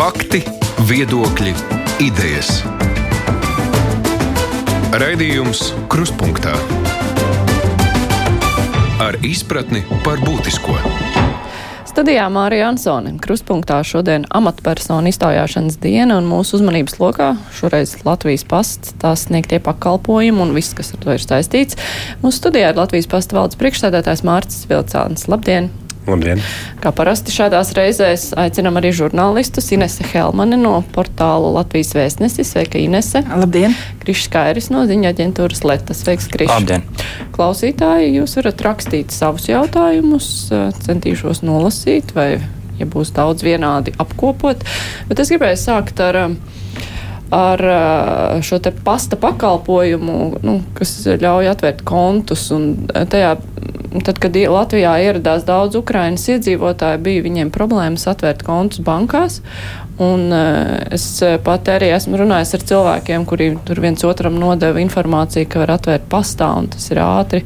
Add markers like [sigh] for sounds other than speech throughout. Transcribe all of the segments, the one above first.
Fakti, viedokļi, idejas. Raidījums Kruspunkta ar izpratni par būtisko. Studijā Mārija Ansone. Kruspunktā šodien amatpersonu iztaujāšanas diena un mūsu uzmanības lokā šoreiz Latvijas pasts, tās sniegtie pakalpojumi un viss, kas ar to ir saistīts. Mūsu studijā ir Latvijas pasta valdes priekšstādātājs Mārcis Vilcāns. Labdien! Labdien! Kā parasti šādās reizēs aicinam arī žurnālistus Inese Helmane no portāla Latvijas vēstnesis. Sveika, Inese! Labdien! Krišs Kairis no ziņa aģentūras Letas. Sveiks, Krišs! Labdien! Klausītāji, jūs varat rakstīt savus jautājumus, centīšos nolasīt vai, ja būs daudz vienādi, apkopot. Bet es gribēju sākt ar ar šo pasta pakalpojumu, nu, kas ļauj atvērt kontus. Tajā tad, kad Latvijā ieradās daudz Ukrainas iedzīvotāju, bija viņiem problēmas atvērt kontus bankās. Un es pat arī esmu runājis ar cilvēkiem, kuri tur viens otram nodeva informāciju, ka var atvērt pastā, un tas ir ātri.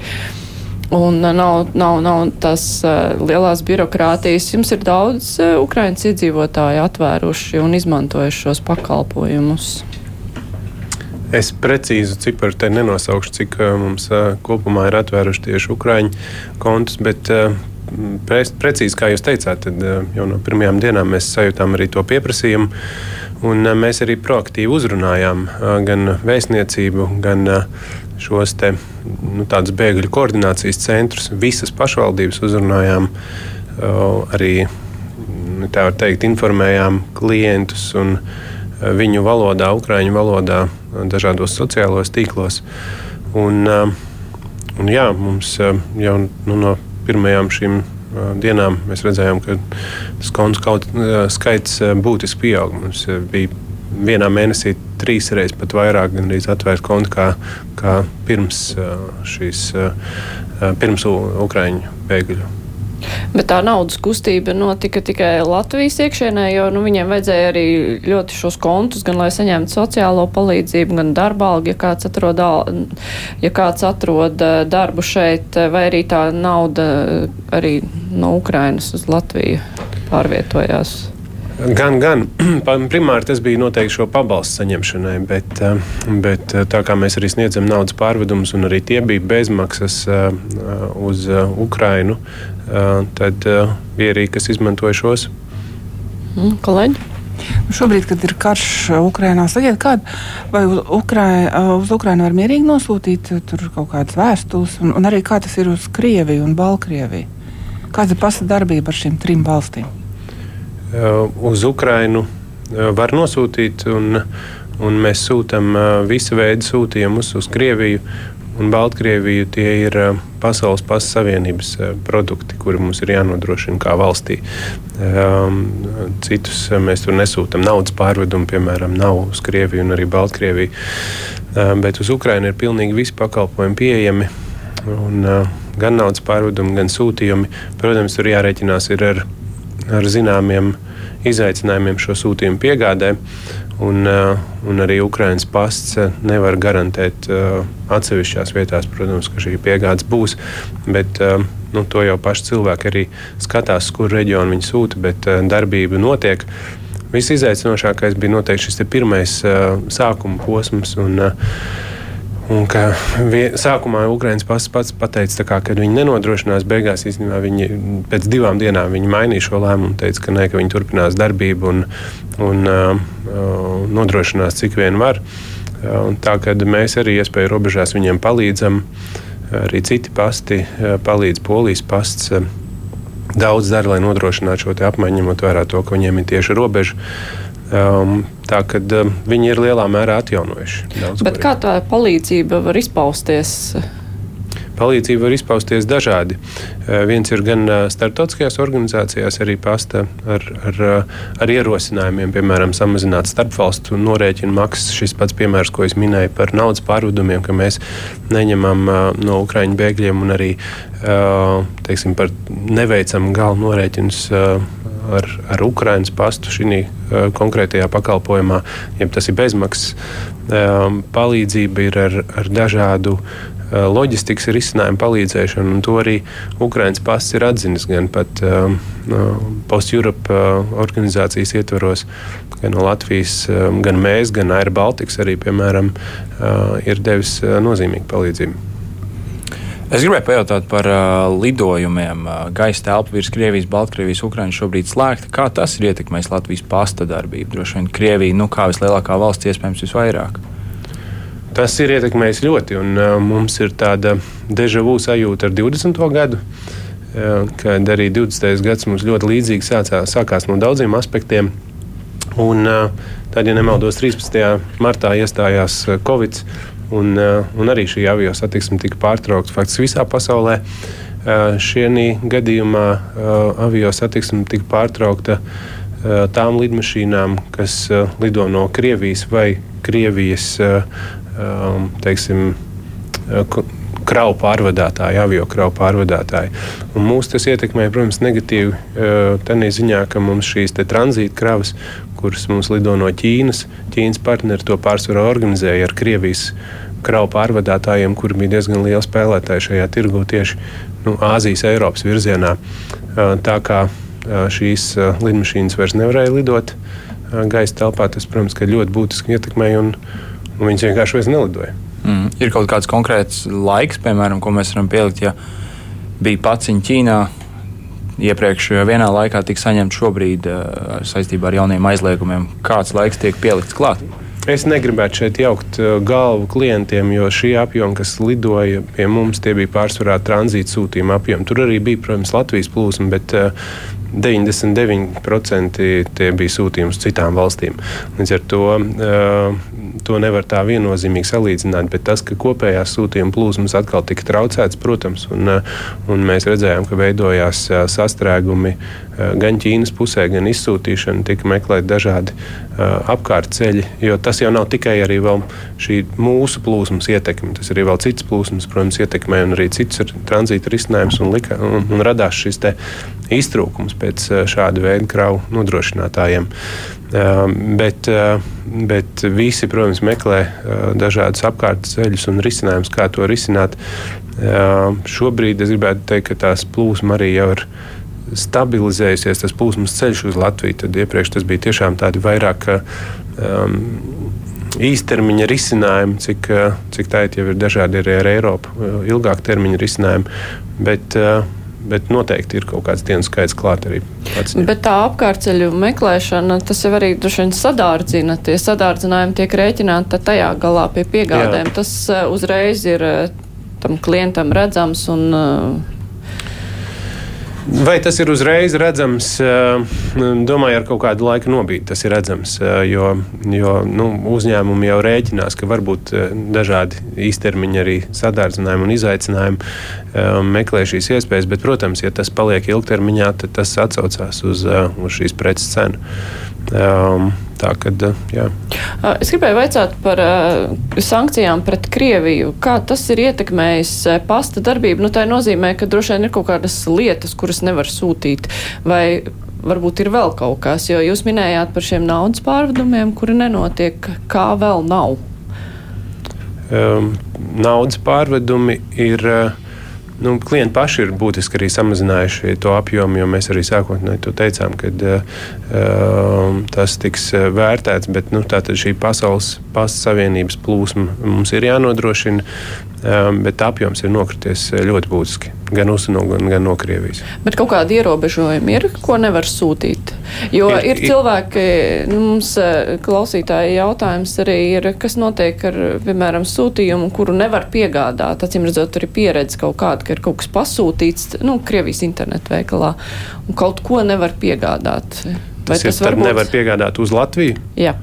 Un nav, nav, nav tās uh, lielās birokrātijas. Jums ir daudz uh, Ukraiņas iedzīvotāji atvēruši un izmantojuši šos pakalpojumus. Es precīzu ciparu te nenosaukšu, cik uh, mums uh, kopumā ir atvēruši tieši Ukrāņu kontus, bet uh, pre, precīzi, kā jūs teicāt, tad uh, jau no pirmajām dienām mēs sajūtām arī to pieprasījumu. Un uh, mēs arī proaktīvi uzrunājām uh, gan vēstniecību, gan uh, šos te, nu, bēgļu koordinācijas centrus. Visas pašvaldības uzrunājām arī, nu, tā var teikt, informējām klientus un viņu valodā, ukraiņu valodā, dažādos sociālos tīklos. Un, un jā, mums jau nu, no pirmajām šīm dienām mēs redzējām, ka tas kontu skaits būtiski pieaug. Mums bija vienā mēnesī trīs reizes pat vairāk atvērta konta kā, kā pirms šīs pirms Ukraiņu bēgļu Bet tā naudas kustība notika tikai Latvijas iekšienē, jo nu, viņiem vajadzēja arī ļoti šos kontus, gan lai saņemtu sociālo palīdzību, gan darba algu, ja kāds atrod, ja kāds atrod darbu šeit, vai arī tā nauda arī no Ukrainas uz Latviju pārvietojās. Gan, gan. [clears throat] Primāri tas bija noteikti šo pabalstu saņemšanai, bet, bet tā kā mēs arī sniedzam naudas pārvedumus, un arī tie bija bezmaksas uz Ukrainu, tad bija arī kas izmantoja šos. Mm, kolēģi? Nu, šobrīd, kad ir karš Ukrajinā, sakiet, kāda, vai uz, Ukrai, uz Ukrajinu var mierīgi nosūtīt kaut kādas vēstules, un, un arī kā tas ir uz Krieviju un Baltkrieviju? Kāda ir pasta darbība ar šīm trim valstīm? Uz Ukrajinu var nosūtīt, un, un mēs sūtām visu veidu sūtījumus uz Krieviju, un Baltkrieviju tie ir eh, Pasaules pasaules savienības eh, produkti, kuri mums ir jānodrošina kā valstī. Ehm, citus eh, mēs tur nesūtām. Naudas pārvedumu, piemēram, nav uz Krieviju un arī Baltkrieviju. Ehm, bet uz Ukrajinu ir pilnīgi visi pakalpojumi pieejami. Un, gan naudas pārvedumi, gan sūtījumi. Protams, tur jārēķinās ar, ar zināmiem izaicinājumiem šo sūtījumu piegādē. Un, uh, un arī Ukraiņas pasts uh, nevar garantēt uh, atsevišķās vietās, protams, ka šī piegādes būs. Bet, nu, to jau paši cilvēki arī skatās, kur reģionu viņi sūta, bet darbība notiek. Viss izaicinošākais bija noteikti šis pirmais sākuma posms. Un, Un ka vie, sākumā Ukraiņas pats, pats pateica, kā, ka viņi nenodrošinās. Beigās īstenībā viņi pēc divām dienām mainīja šo lēmumu un teica, ka, ne, ka viņi turpinās darbību un, un uh, nodrošinās cik vien var. Uh, tā kā mēs arī iespēju robežās viņiem palīdzam, arī citi pasti uh, palīdz Polijas pasts. Uh, daudz dara, lai nodrošinātu šo apmaiņu, ņemot vērā to, ka viņiem ir tieši robeža. Um, tā kā um, viņi ir lielā mērā atjaunojuši. Bet kā tā palīdzība var izpausties? Palīdzība var izpausties dažādi. Uh, viens ir gan uh, starptautiskajās organizācijās, arī pasta ar, ar, uh, ar ierosinājumiem, piemēram, samazināt starpvalstu norēķinu maksas. Šis pats piemērs, ko es minēju par naudas pārvedumiem, ka mēs neņemam no Ukraiņu bēgļiem un arī teiksim, neveicam galvu norēķinus ar, ar Ukraiņas pastu šī uh, konkrētajā pakalpojumā, ja tas ir bezmaksas. Um, palīdzība ir ar, ar dažādu loģistikas risinājumu palīdzēšanu, un to arī Ukraiņas pasts ir atzinis gan pat Post-Europe organizācijas ietvaros, gan no Latvijas, gan mēs, gan Air Baltics arī, piemēram, ir devis nozīmīgu palīdzību. Es gribēju pajautāt par uh, lidojumiem. Gaisa telpa virs Krievijas, Baltkrievijas, Ukraiņas šobrīd slēgta. Kā tas ir ietekmējis Latvijas pasta darbību? Droši vien Krievija, nu, kā vislielākā valsts, iespējams, visvairāk. Tas ir ietekmējis ļoti, un uh, mums ir tāda dežavu sajūta ar 20. gadu. Uh, kad arī 20. gads mums ļoti līdzīgi sācās, sākās no daudziem aspektiem. Un, uh, tad, ja nemaldos, 13. martā iestājās Covid. Un, uh, un arī šī avio satiksme tika pārtraukta faktiski visā pasaulē. Uh, Šī gadījumā uh, avio satiksme tika pārtraukta tām lidmašīnām, kas lido no Krievijas vai Krievijas teiksim, kravu pārvadātāji, avio kravu pārvadātāji. Un mūs tas ietekmē, protams, negatīvi tādā ziņā, ka mums šīs tranzīta kravas, kuras mums lido no Ķīnas, Ķīnas partneri to pārsvarā organizēja ar Krievijas kravu pārvadātājiem, kuri bija diezgan lieli spēlētāji šajā tirgu tieši nu, Āzijas, Eiropas virzienā. Tā kā šīs lidmašīnas vairs nevarēja lidot gaisa telpā, tas, protams, ļoti būtiski ietekmēja un, un viņas vienkārši vairs nelidoja. Mm. Ir kaut kāds konkrēts laiks, piemēram, ko mēs varam pielikt, ja bija paciņa Ķīnā. Iepriekš vienā laikā tika saņemta šobrīd saistībā ar jauniem aizliegumiem. Kāds laiks tiek pielikts klāt? Es negribētu šeit jaukt uh, galvu klientiem, jo šie apjomi, kas lidoja pie mums, tie bija pārsvarā tranzīta sūtījuma apjomi. Tur arī bija, protams, Latvijas plūsma, bet 99% uh, tie bija sūtījumi uz citām valstīm. Līdz ar to to nevar tā viennozīmīgi salīdzināt, bet tas, ka kopējās sūtījuma plūsmas atkal tika traucētas, protams, un, un mēs redzējām, ka veidojās sastrēgumi gan Ķīnas pusē, gan izsūtīšana, tika meklēti dažādi apkārtceļi, jo tas jau nav tikai arī šī mūsu plūsmas ietekme, tas arī vēl citas plūsmas, protams, ietekmē un arī citas tranzīta risinājums un, lika, un, un radās šis iztrūkums pēc šāda veida kravu nodrošinātājiem. Bet, bet visi, protams, meklē dažādus apkārtnes ceļus un risinājumus, kā to risināt. Šobrīd es gribētu teikt, ka tās plūsmas arī jau ir stabilizējusies, tas plūsmas ceļš uz Latviju. Tad iepriekš tas bija tiešām tādi vairāk. Um, īstermiņa risinājumi, cik, cik tā jau ir dažādi arī ar Eiropu, ilgāk termiņa risinājumi. Bet, uh, bet noteikti ir kaut kāds dienas skaits klāt arī. Pats. Bet tā apkārtceļu meklēšana, tas jau arī droši vien sadārdzina. Tie sadārdzinājumi tiek rēķināti tajā galā pie piegādēm. Jā. Tas uh, uzreiz ir uh, tam klientam redzams un uh, Vai tas ir uzreiz redzams? Domāju, ar kaut kādu laiku nobīdi tas ir redzams. Jo, jo nu, uzņēmumi jau rēķinās, ka var būt dažādi īstermiņa arī sadārdzinājumi un izaicinājumi, meklē šīs iespējas. Bet, protams, ja tas paliek ilgtermiņā, tad tas atsaucās uz, uz šīs preces cenu. Um, tā kad, jā. Es gribēju vaicāt par uh, sankcijām pret Krieviju. Kā tas ir ietekmējis pasta darbību? Nu, tā nozīmē, ka droši vien ir kaut kādas lietas, kuras nevar sūtīt. Vai varbūt ir vēl kaut kas, jo jūs minējāt par šiem naudas pārvedumiem, kuri nenotiek, kā vēl nav. Um, naudas pārvedumi ir. Uh, Nu, klienti paši ir būtiski arī samazinājuši to apjomu, jo mēs arī sākotnēji to teicām, ka uh, tas tiks uh, vērtēts. Bet nu, šī pasaules pasta savienības plūsma mums ir jānodrošina, bet apjoms ir nokrities uh, ļoti būtiski gan no, gan, gan no Krievijas. Bet kaut kādi ierobežojumi ir, ko nevar sūtīt. Jo ir, ir cilvēki, nu, mums eh, klausītāji jautājums arī ir, kas notiek ar, piemēram, sūtījumu, kuru nevar piegādāt. Acīm redzot, tur ir pieredze kaut kāda, ka ir kaut kas pasūtīts, nu, Krievijas internetu veikalā, un kaut ko nevar piegādāt. Vai tas, tas ir, būt... nevar piegādāt uz Latviju? Jā.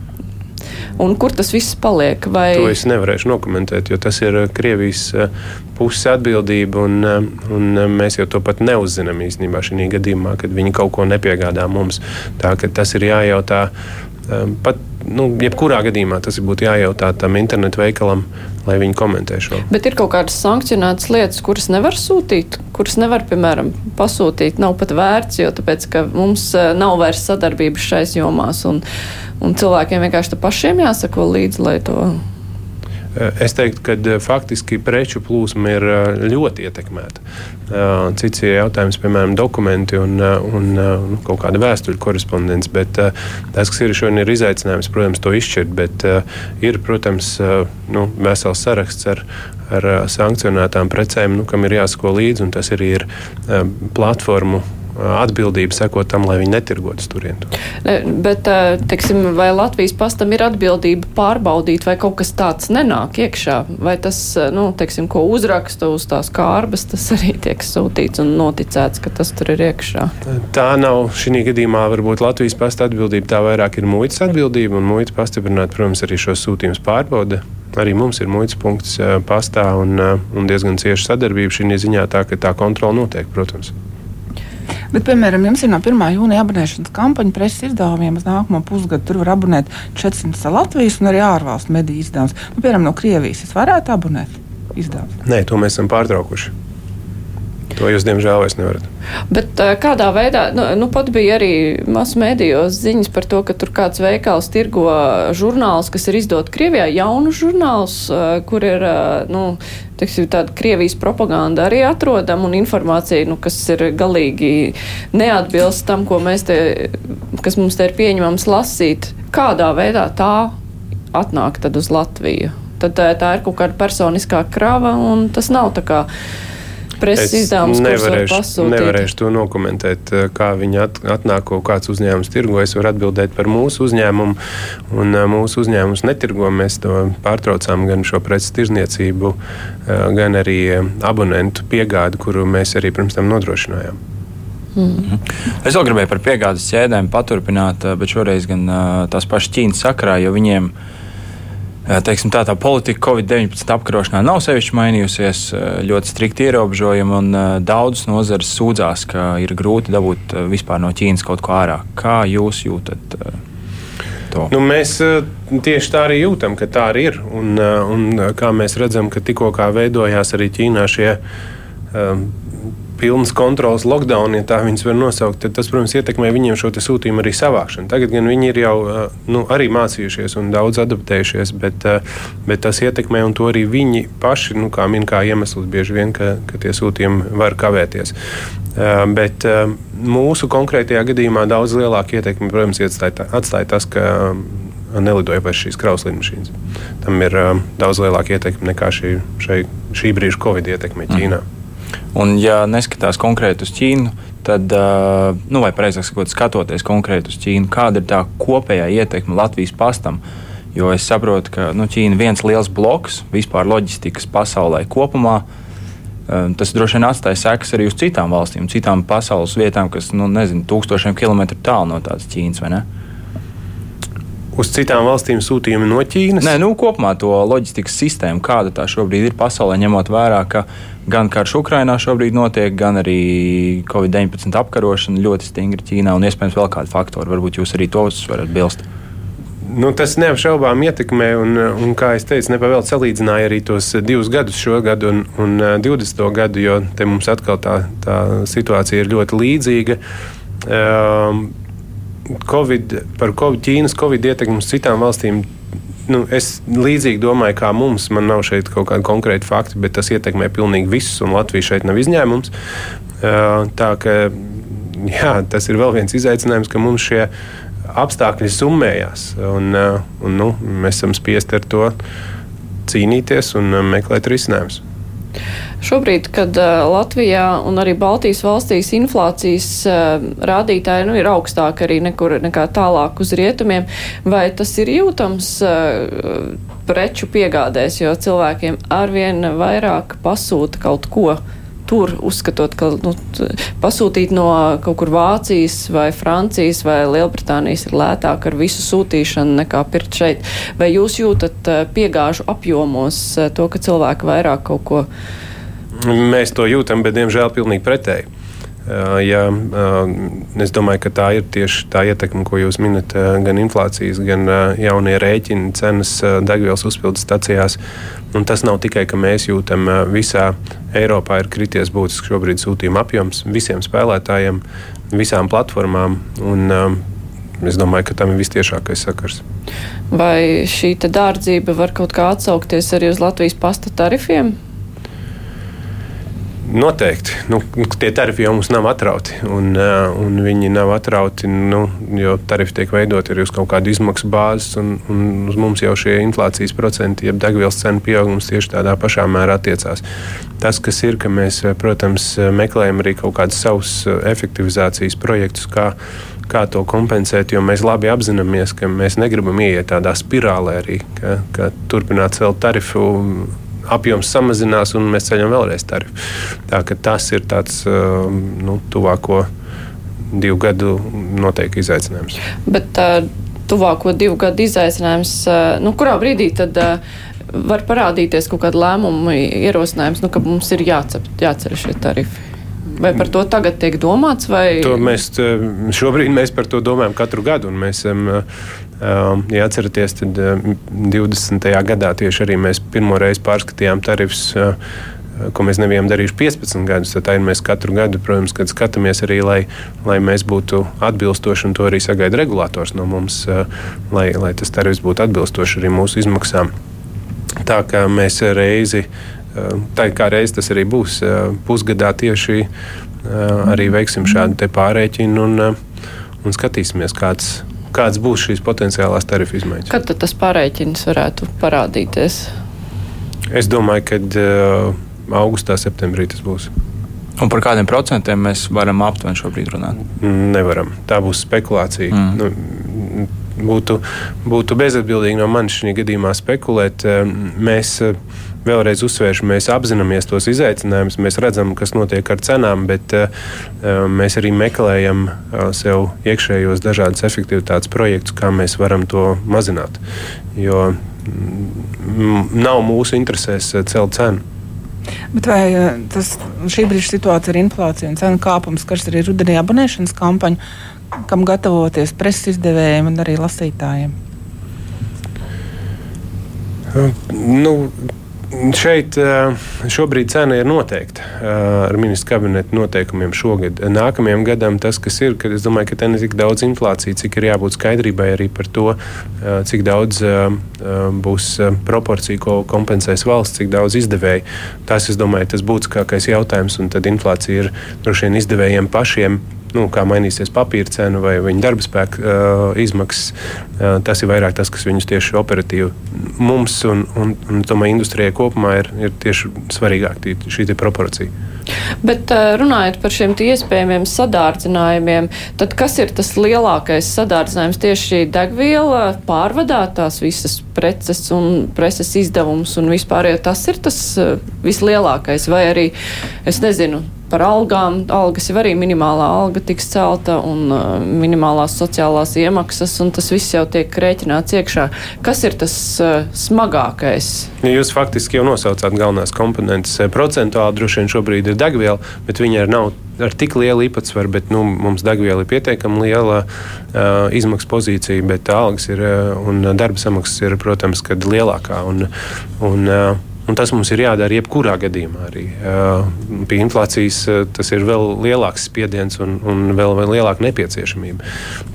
Un kur tas viss paliek? Vai... To es nevarēšu nokomentēt, jo tas ir eh, Krievijas eh, puses atbildība. Un, eh, un mēs jau to pat neuzzinām īstenībā šajā gadījumā, kad viņi kaut ko nepiegādā mums. Tā, tas ir jājautā pat nu, jebkurā gadījumā tas būtu jājautā tam internetu veikalam, lai viņi komentē šo. Bet ir kaut kādas sankcionētas lietas, kuras nevar sūtīt, kuras nevar, piemēram, pasūtīt. Nav pat vērts, jo tāpēc, mums nav vairs sadarbības šais jomās. Un, Un cilvēkiem vienkārši pašiem jāsako līdzi, lai to. Es teiktu, ka faktiski preču plūsma ir ļoti ietekmēta. Cits ir jautājums, piemēram, dokumenti un, un nu, kaut kāda vēstuļu korespondence. Bet tas, kas ir šodien, ir izaicinājums, protams, to izšķirt. Bet ir, protams, nu, vesels saraksts ar, ar sankcionētām precēm, nu, kam ir jāsako līdzi, un tas arī ir platformu atbildība sekot tam, lai viņi netirgotas turienu. Bet, teiksim, vai Latvijas pastam ir atbildība pārbaudīt, vai kaut kas tāds nenāk iekšā, vai tas, nu, teiksim, ko uzraksta uz tās kārbas, tas arī tiek sūtīts un noticēts, ka tas tur ir iekšā? Tā nav šī gadījumā varbūt Latvijas pasta atbildība, tā vairāk ir muitas atbildība, un muita pastiprināt, protams, arī šos sūtījumus pārbauda. Arī mums ir muitas punkts pastā un, un diezgan cieša sadarbība šī ziņā, tā ka tā kontrola notiek, protams. Bet, piemēram, jums ir no 1. jūnija abonēšanas kampaņa preses izdevumiem uz nākamo pusgadu. Tur var abonēt 400 Latvijas un arī ārvalstu mediju izdevumus. Nu, piemēram, no Krievijas es varētu abonēt izdevumus. Nē, to mēs esam pārtraukuši. To jūs, diemžēl, vairs nevarat. Bet kādā veidā, nu, nu pat bija arī masu mēdījos ziņas par to, ka tur kāds veikals tirgo žurnāls, kas ir izdot Krievijā, jaunu žurnāls, kur ir, nu, teiksim, tāda Krievijas propaganda arī atrodama un informācija, nu, kas ir galīgi neatbilst tam, ko mēs te, kas mums te ir pieņemams lasīt. Kādā veidā tā atnāk tad uz Latviju? Tad tā ir kaut kāda personiskā krava un tas nav tā kā preses izdevums, nevarēšu, nevarēšu to nokomentēt, eh, kā viņi at, atnāk kaut kāds uzņēmums tirgo. Es varu atbildēt par mūsu uzņēmumu, un eh, mūsu uzņēmums netirgo. Mēs to pārtraucām gan šo preces tirzniecību, eh, gan arī abonentu piegādi, kuru mēs arī pirms tam nodrošinājām. Mm. Es vēl gribēju par piegādes ķēdēm paturpināt, bet šoreiz gan tās pašas Ķīnas sakrā, jo viņiem ir Teiksim, tā, tā politika Covid-19 apkarošanā nav sevišķi mainījusies, ļoti strikti ierobežojumi, un daudzas nozares sūdzās, ka ir grūti dabūt vispār no Ķīnas kaut ko ārā. Kā jūs jūtat to? Nu, mēs tieši tā arī jūtam, ka tā arī ir. Un, un kā mēs redzam, ka tikko veidojās arī Ķīnā šie pilnas kontrolas lockdown, ja tā viņas var nosaukt, tad tas, protams, ietekmē viņiem šo sūtījumu arī savākšanu. Tagad gan viņi ir jau nu, arī mācījušies un daudz adaptējušies, bet, bet tas ietekmē un to arī viņi paši nu, kā min kā iemesls bieži vien, ka, ka tie sūtījumi var kavēties. Bet mūsu konkrētajā gadījumā daudz lielāku ietekmi, protams, atstāja tas, ka nelidoja vairs šīs lidmašīnas. Tam ir daudz lielāka ietekme nekā šī, šai, šī brīža Covid ietekme Ķīnā. Mm. Un, ja neskatās konkrēti uz Ķīnu, tad, nu, vai precīzāk sakot, skatoties konkrēti uz Ķīnu, kāda ir tā kopējā ietekme Latvijas pastam? Jo es saprotu, ka nu, Ķīna ir viens liels bloks vispār loģistikas pasaulē kopumā. Tas droši vien atstāja sekas arī uz citām valstīm, citām pasaules vietām, kas, nu, nezinu, tūkstošiem kilometru tālu no tādas Ķīnas, vai ne? Uz citām valstīm sūtījumi no Ķīnas? Nē, nu, kopumā to loģistikas sistēmu, kāda tā šobrīd ir pasaulē, ņemot vērā, ka gan karš Ukrainā šobrīd notiek, gan arī Covid-19 apkarošana ļoti stingri Ķīnā un iespējams vēl kādi faktori. Varbūt jūs arī tos varat bilst. Nu, tas neapšaubām ietekmē, un, un kā jau teicu, nepavēl salīdzināja arī tos divus gadus, šo gadu un, un 20. gadu, jo te mums atkal tā, tā situācija ir ļoti līdzīga. Um, COVID, par COVID, Ķīnas Covid ietekmi uz citām valstīm nu, es līdzīgi domāju, kā mums. Man nav šeit kaut kāda konkrēta fakta, bet tas ietekmē pilnīgi visus, un Latvija šeit nav izņēmums. Tā ka jā, tas ir vēl viens izaicinājums, ka mums šie apstākļi summējās. Un, un, nu, mēs esam spiesti ar to cīnīties un meklēt risinājumus. Šobrīd, kad uh, Latvijā un arī Baltijas valstīs inflācijas uh, rādītāji nu, ir augstāki arī nekur nekā tālāk uz rietumiem, vai tas ir jūtams uh, preču piegādēs, jo cilvēkiem arvien vairāk pasūta kaut ko tur, uzskatot, ka nu, pasūtīt no kaut kur Vācijas vai Francijas vai Lielbritānijas ir lētāk ar visu sūtīšanu nekā pirkt šeit. Vai jūs jūtat piegāžu apjomos to, ka cilvēki vairāk kaut ko Mēs to jūtam, bet diemžēl pilnīgi pretēji. Ja, es domāju, ka tā ir tieši tā ietekme, ko jūs minat, gan inflācijas, gan jaunie rēķini, cenas degvielas uzpildes stacijās. Un tas nav tikai, ka mēs jūtam, visā Eiropā ir krities būtiski šobrīd sūtījuma apjoms visiem spēlētājiem, visām platformām. Un, es domāju, ka tam ir vistiešākais sakars. Vai šī dārdzība var kaut kā atsaukties arī uz Latvijas pasta tarifiem? Noteikti. Nu, tie tarifi jau mums nav atrauti. Un, uh, un viņi nav atrauti, nu, jo tarifi tiek veidoti arī uz kaut kādu izmaksu bāzes. Un, un uz mums jau šie inflācijas procenti, jeb degvielas cenu pieaugums tieši tādā pašā mērā attiecās. Tas, kas ir, ka mēs, protams, meklējam arī kaut kādus savus efektivizācijas projektus, kā, kā to kompensēt, jo mēs labi apzināmies, ka mēs negribam ieiet tādā spirālē arī, ka, ka turpināt celt tarifu apjoms samazinās un mēs ceļam vēlreiz tarifu. Tā, tas ir tāds nu, tuvāko divu gadu noteikti izaicinājums. Bet uh, tuvāko divu gadu izaicinājums, uh, nu, kurā brīdī tad uh, var parādīties kaut kāda lēmuma ierosinājums, nu, ka mums ir jācep, jāceļ šie tarifi? Vai par to tagad tiek domāts? Vai... To mēs, šobrīd mēs par to domājam katru gadu. Mēs esam Um, ja atceraties, tad 20. Um, gadā tieši arī mēs pirmo reizi pārskatījām tarifus uh, ko mēs nebijām darījuši 15 gadus. Tad mēs katru gadu, protams, skatāmies arī, lai, lai mēs būtu atbilstoši, un to arī sagaida regulators no mums, uh, lai, lai tas tarifs būtu atbilstoši arī mūsu izmaksām. Tā kā mēs reizi, uh, tā kā reizi tas arī būs pusgadā tieši arī veiksim šādu pārreķinu un, un skatīsimies, kāds ir kādas būs šīs potenciālās tarifu izmaiņas. Kad tas pārreikins varētu parādīties? Es domāju, ka uh, augustā, septembrī tas būs. Un par kādiem procentiem mēs varam aptuveni šobrīd runāt? Nevaram. Tā būs spekulācija. Mm. Nu, būtu, būtu bezatbildīgi no manis šajā gadījumā spekulēt. Mēs vēlreiz uzsvēršu, mēs apzināmies tos izaicinājumus, mēs redzam, kas notiek ar cenām, bet uh, mēs arī meklējam uh, sev iekšējos dažādas efektivitātes projektus, kā mēs varam to mazināt. Jo mm, nav mūsu interesēs celt cenu. Bet vai tas, šī brīža situācija ar inflāciju un cenu kāpumu skars arī rudenī abonēšanas kampaņu, kam gatavoties preses izdevējiem un arī lasītājiem? Nu, Šeit eh, šobrīd cena ir noteikta eh, ar ministru kabineta noteikumiem šogad. Nākamajam gadam tas, kas ir, kad es domāju, ka te ne tik daudz inflācija, cik ir jābūt skaidrībai arī par to, eh, cik daudz būs proporcija, ko kompensēs valsts, cik daudz izdevēji. Tas, es domāju, tas būtiskākais jautājums, un tad inflācija ir droši vien izdevējiem pašiem nu, kā mainīsies papīra cena vai viņa darba spēka uh, izmaksas. Uh, tas ir vairāk tas, kas viņus tieši operatīvi mums un, un, un tomēr industrijai kopumā ir, ir tieši svarīgāk šī proporcija. Bet runājot par šiem iespējamiem sadārdzinājumiem, tad kas ir tas lielākais sadārdzinājums tieši šī degviela pārvadātās visas preces un preces izdevums un vispār, ja tas ir tas vislielākais vai arī, es nezinu, par algām. Algas jau arī minimālā alga tiks celta un uh, minimālās sociālās iemaksas, un tas viss jau tiek rēķināts iekšā. Kas ir tas uh, smagākais? Jūs faktiski jau nosaucāt galvenās komponentes. Eh, procentuāli droši vien šobrīd ir degviela, bet viņa nav ar tik lielu īpatsvaru, bet nu, mums degviela ir pietiekami liela uh, izmaksu pozīcija, bet algas ir uh, un darba samaksas ir, protams, lielākā. Un, un, uh, Un tas mums ir jādara jebkurā gadījumā. Arī. Pie inflācijas tas ir vēl lielāks spiediens un, un vēl, vēl lielāka nepieciešamība.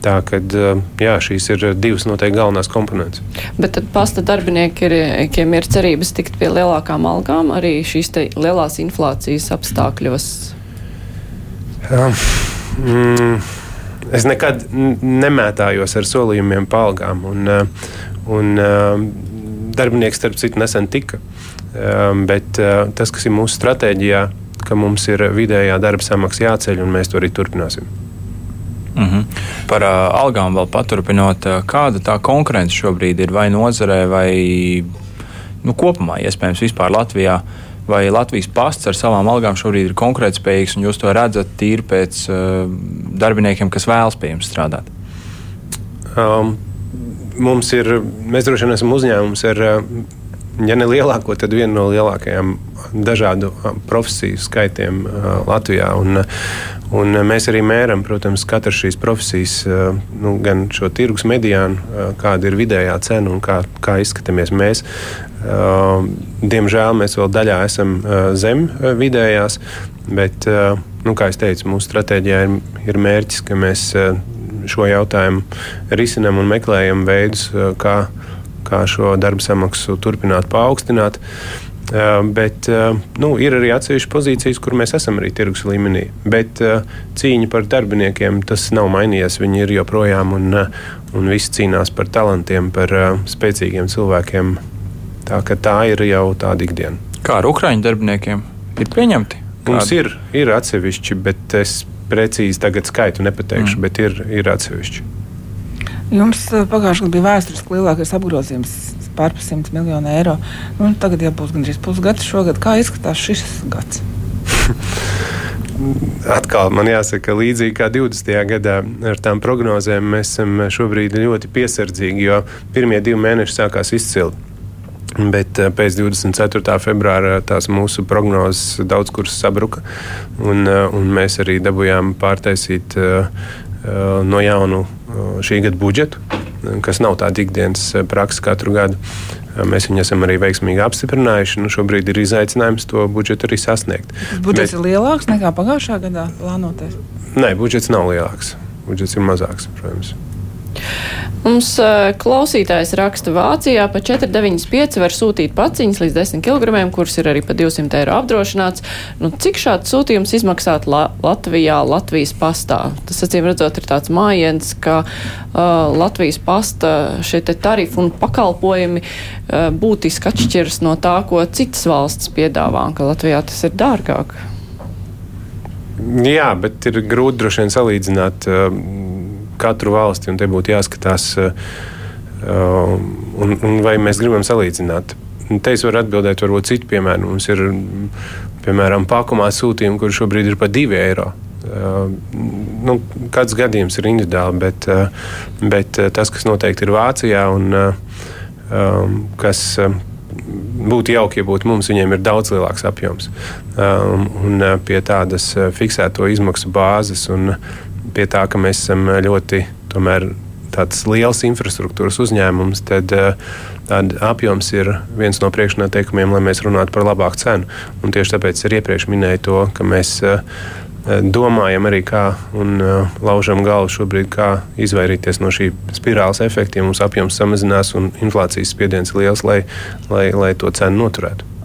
Tā kad jā, šīs ir divas noteikti galvenās komponentes. Bet tad pasta darbiniekiem ir cerības tikt pie lielākām algām arī šīs lielās inflācijas apstākļos? Um, es nekad nemētājos ar solījumiem pa algām. Un, un, darbinieks, starp citu, nesen tika. Ehm, bet eh, tas, kas ir mūsu stratēģijā, ka mums ir vidējā darba samaksa jāceļ, un mēs to arī turpināsim. Mm -hmm. Par uh, algām vēl paturpinot, uh, kāda tā konkurence šobrīd ir vai nozarē, vai nu, kopumā, iespējams, vispār Latvijā. Vai Latvijas pasts ar savām algām šobrīd ir konkurētspējīgs, un jūs to redzat tīri pēc uh, darbiniekiem, kas vēlas pie jums strādāt? Um, mums ir, mēs droši vien esam uzņēmums ar uh, ja ne lielāko, tad vienu no lielākajām dažādu profesiju skaitiem Latvijā. Un, un mēs arī mēram, protams, katru šīs profesijas, nu, gan šo tirgus mediānu, kāda ir vidējā cena un kā, kā izskatāmies mēs. Diemžēl mēs vēl daļā esam zem vidējās, bet, nu, kā jau teicu, mūsu stratēģijā ir, ir mērķis, ka mēs šo jautājumu risinām un meklējam veidus, kā, kā šo darba samaksu turpināt paaugstināt. Bet nu, ir arī atsevišķas pozīcijas, kur mēs esam arī tirgus līmenī. Bet cīņa par darbiniekiem tas nav mainījies. Viņi ir joprojām un, un visi cīnās par talantiem, par spēcīgiem cilvēkiem. Tā, tā ir jau tāda ikdiena. Kā ar Ukrāņu darbiniekiem? Ir pieņemti? Mums ir, ir atsevišķi, bet es precīzi tagad skaitu nepateikšu, mm. bet ir, ir atsevišķi. Jums pagājušajā gadā bija vēsturiski lielākais apgrozījums pār 100 miljonu eiro. Nu, tagad jau būs gandrīz pusgads šogad. Kā izskatās šis gads? [laughs] Atkal man jāsaka, līdzīgi kā 20. gadā ar tām prognozēm, mēs esam šobrīd ļoti piesardzīgi, jo pirmie divi mēneši sākās izcili. Bet pēc 24. februāra tās mūsu prognozes daudz kur sabruka, un, un mēs arī dabūjām pārtaisīt no jaunu šī gada budžetu kas nav tāda ikdienas eh, praksa katru gadu. Eh, mēs viņu esam arī veiksmīgi apstiprinājuši. Nu, šobrīd ir izaicinājums to budžetu arī sasniegt. Budžets Bet, ir lielāks nekā pagājušā gadā plānotais? Nē, budžets nav lielāks. Budžets ir mazāks, protams. Mums uh, klausītājs raksta, Vācijā pa 4,95 var sūtīt paciņas līdz 10 kg, kuras ir arī pa 200 eiro apdrošināts. Nu, cik šāds sūtījums izmaksātu La Latvijā, Latvijas pastā? Tas, acīm redzot, ir tāds mājiens, ka uh, Latvijas pasta šie tarifi un pakalpojumi uh, būtiski atšķiras no tā, ko citas valsts piedāvā, ka Latvijā tas ir dārgāk. Jā, bet ir grūti droši vien salīdzināt. Uh, katru valsti, un te būtu jāskatās, uh, un, un vai mēs gribam salīdzināt. Te es varu atbildēt, varbūt citu piemēru. Mums ir, piemēram, pakumā sūtījumi, kur šobrīd ir pa 2 eiro. Uh, nu, kāds gadījums ir individuāli, bet, uh, bet uh, tas, kas noteikti ir Vācijā un uh, um, kas uh, būtu jauki, ja būtu mums, viņiem ir daudz lielāks apjoms. Um, un uh, pie tādas fiksēto izmaksu bāzes un pie tā, ka mēs esam ļoti tomēr, tāds liels infrastruktūras uzņēmums, tad tad apjoms ir viens no priekšnoteikumiem, lai mēs runātu par labāku cenu. Un tieši tāpēc es iepriekš minēju to, ka mēs domājam arī, kā un laužam galvu šobrīd, kā izvairīties no šī spirāles efekta, ja mums apjoms samazinās un inflācijas spiediens liels, lai, lai, lai to cenu noturētu.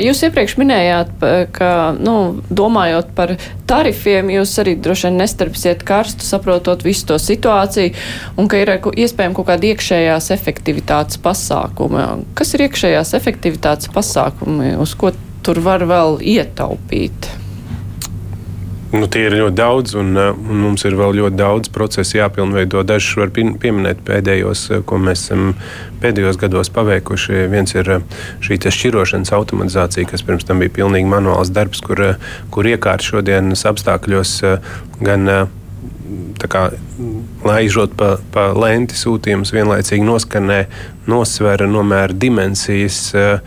Jūs iepriekš minējāt, ka, nu, domājot par tarifiem, jūs arī droši vien nestarpsiet karstu, saprotot visu to situāciju, un ka ir iespējami kaut kāda iekšējās efektivitātes pasākuma. Kas ir iekšējās efektivitātes pasākumi, uz ko tur var vēl ietaupīt? Nu, tie ir ļoti daudz, un, uh, un mums ir vēl ļoti daudz procesu jāpilnveido. Dažus var pieminēt pēdējos, uh, ko mēs esam pēdējos gados paveikuši. Viens ir uh, šī šķirošanas automatizācija, kas pirms tam bija pilnīgi manuāls darbs, kur, kur iekārt šodienas apstākļos gan kā, laižot pa, pa lenti sūtījumus, vienlaicīgi noskanē, nosver, nomēra dimensijas, Eh,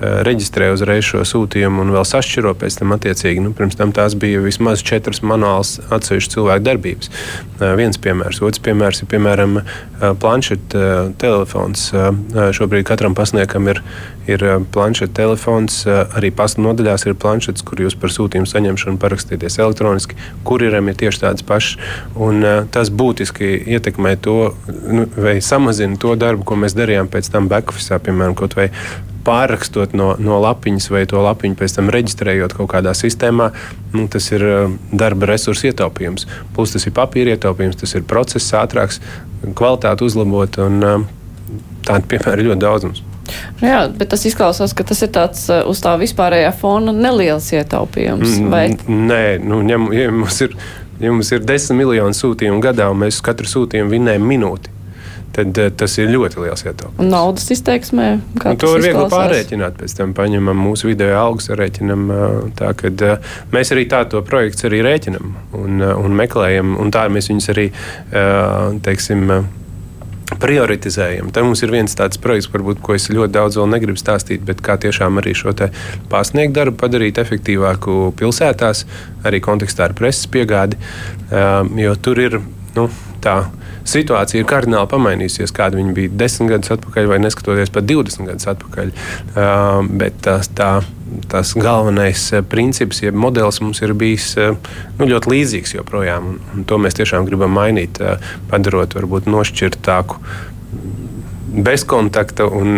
reģistrē uzreiz šo sūtījumu un vēl sašķiro pēc tam attiecīgi. Nu, pirms tam tās bija vismaz četras manuāls atsevišķu cilvēku darbības. Eh, viens piemērs. Otrs piemērs ir piemēram eh, planšeta telefons. Šobrīd katram pasniegam ir, ir planšeta telefons. Arī pasta nodaļās ir planšets, kur jūs par sūtījumu saņemšanu parakstieties elektroniski. Kurjeram ir tieši tāds pašs. Un, tas būtiski ietekmē to nu, vai samazina to darbu, ko mēs darījām pēc tam backoffice, piemēram, kaut vai pārrakstot no, no lapiņas vai to lapiņu pēc tam reģistrējot kaut kādā sistēmā, nu, tas ir uh, darba resursu ietaupījums. Plus tas ir papīra ietaupījums, tas ir process ātrāks, kvalitāte uzlabot un uh, tādu piemēru ļoti daudz mums. Jā, bet tas izklausās, ka tas ir tāds uh, uz tā vispārējā fona neliels ietaupījums. Vai? Nē, nu, ņem, ja mums ir, ja mums ir desmit miljonu sūtījumu gadā, un mēs katru sūtījumu vinējam minūti tad uh, tas ir ļoti liels ietaupījums. Un naudas izteiksmē, kā un to var viegli pārrēķināt. Pēc tam paņemam mūsu video algas, rēķinam uh, tā, ka uh, mēs arī tā to projektu arī rēķinam un, un meklējam, un tā mēs viņus arī, teiksim, prioritizējam. Tad mums ir viens tāds projekts, varbūt, ko es ļoti daudz vēl negribu stāstīt, bet kā tiešām arī šo pārsniegt darbu padarīt efektīvāku pilsētās, arī kontekstā ar preses piegādi. Jo tur ir nu, tā situācija ir kardināli pamainījusies, kāda viņa bija desmit gadus atpakaļ, vai neskatoties pat 20 gadus atpakaļ. Uh, bet tās, tā, tas galvenais princips, jeb modelis mums ir bijis nu, ļoti līdzīgs joprojām. Un, un to mēs tiešām gribam mainīt, padarot varbūt nošķirtāku bez kontakta un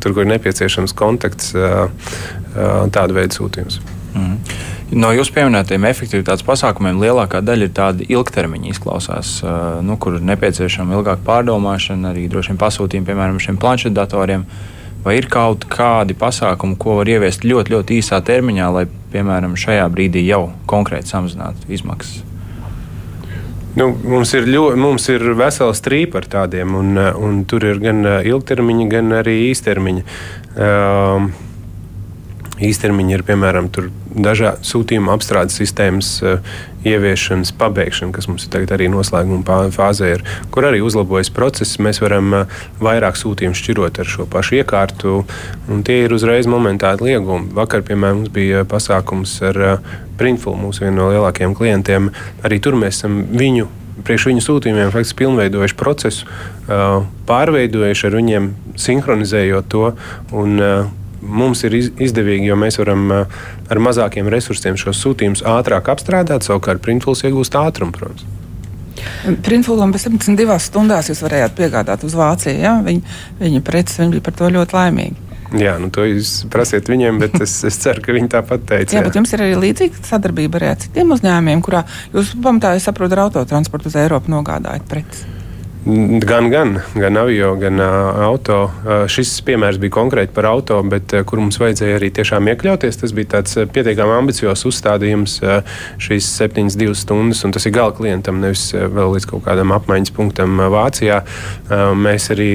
tur, kur ir nepieciešams kontakts, tādu veidu sūtījums. Mm. No jūsu pieminētajiem efektivitātes pasākumiem lielākā daļa ir tāda ilgtermiņa izklausās, nu, kur ir nepieciešama ilgāka pārdomāšana, arī droši vien pasūtījumi, piemēram, šiem planšetdatoriem. Vai ir kaut kādi pasākumi, ko var ieviest ļoti, ļoti īsā termiņā, lai, piemēram, šajā brīdī jau konkrēti samazinātu izmaksas? Nu, mums, ir ļoti, mums ir vesela strīpa ar tādiem, un, un tur ir gan ilgtermiņa, gan arī īstermiņa. Uh, īstermiņa ir piemēram dažādu sūtījumu apstrādes sistēmas uh, ieviešanas pabeigšana, kas mums ir arī noslēguma fāzē, ir, kur arī uzlabojas process. Mēs varam uh, vairāk sūtījumu šķirot ar šo pašu iekārtu, un tie ir uzreiz momentāli liegumi. Vakar, piemēram, mums bija pasākums ar uh, Printful, mūsu vienu no lielākajiem klientiem. Arī tur mēs esam viņu priekš viņu sūtījumiem faktiski pilnveidojuši procesu, pārveidojuši ar viņiem, sinhronizējot to. Un, mums ir izdevīgi, jo mēs varam ar mazākiem resursiem šos sūtījumus ātrāk apstrādāt, savukārt printfuls iegūst ātrumu, protams. Printfulam pēc 72 stundās jūs varējāt piegādāt uz Vāciju. Ja? Viņi, viņa preces viņi bija par to ļoti laimīgi. Jā, nu to jūs prasiet viņiem, bet es, es ceru, ka viņi tāpat teica. Jā, jā, bet jums ir arī līdzīga sadarbība ar citiem uzņēmumiem, kurā jūs pamatā, es saprotu, ar autotransportu uz Eiropu nogādājat preces. Gan, gan, gan avio, gan uh, auto. Uh, šis piemērs bija konkrēti par auto, bet uh, kur mums vajadzēja arī tiešām iekļauties. Tas bija tāds pietiekami ambiciozs uzstādījums uh, šīs 7-2 stundas, un tas ir gala klientam, nevis uh, vēl līdz kaut kādam apmaiņas punktam uh, Vācijā. Uh, mēs arī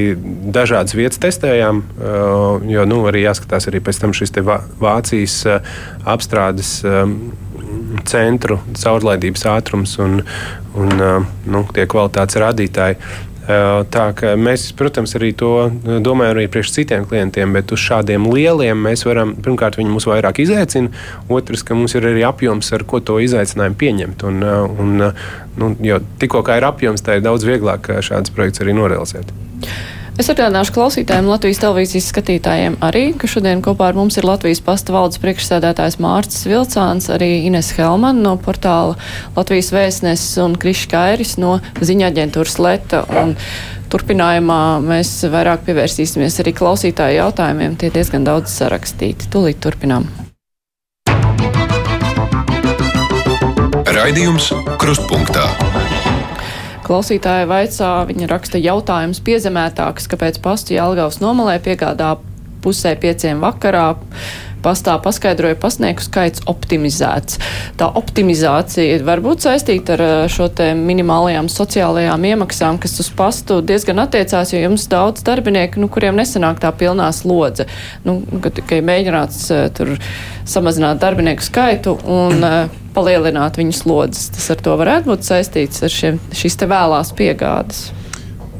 dažādas vietas testējām, uh, jo nu, arī jāskatās arī pēc tam šis Vācijas uh, apstrādes. Uh, centru caurlaidības ātrums un, un nu, tie kvalitātes rādītāji. Tā kā mēs, protams, arī to domājam arī priekš citiem klientiem, bet uz šādiem lieliem mēs varam, pirmkārt, viņi mūs vairāk izaicina, otrs, ka mums ir arī apjoms, ar ko to izaicinājumu pieņemt. Un, un, nu, jo tikko kā ir apjoms, tā ir daudz vieglāk šāds projekts arī norealizēt. Es atgādināšu klausītājiem, Latvijas televīzijas skatītājiem arī, ka šodien kopā ar mums ir Latvijas pasta valdes priekšsēdētājs Mārcis Vilcāns, arī Ines Helman no portāla Latvijas vēstneses un Krišs Kairis no ziņa aģentūras Leta. Un turpinājumā mēs vairāk pievērsīsimies arī klausītāju jautājumiem. Tie diezgan daudz sarakstīti. Tūlīt turpinām. Raidījums Krustpunktā. Klausītāja vaicā, viņa raksta jautājums piezemētāks, kāpēc pastu Jelgavas nomalē piegādā pusē pieciem vakarā pastā paskaidroja pasnieku skaits optimizēts. Tā optimizācija var būt saistīta ar šo te minimālajām sociālajām iemaksām, kas uz pastu diezgan attiecās, jo jums daudz darbinieku, nu, kuriem nesanāk tā pilnā slodze. Nu, kad, kad mēģināts tur samazināt darbinieku skaitu un palielināt viņu slodzes, tas ar to varētu būt saistīts ar šiem, šīs te vēlās piegādes.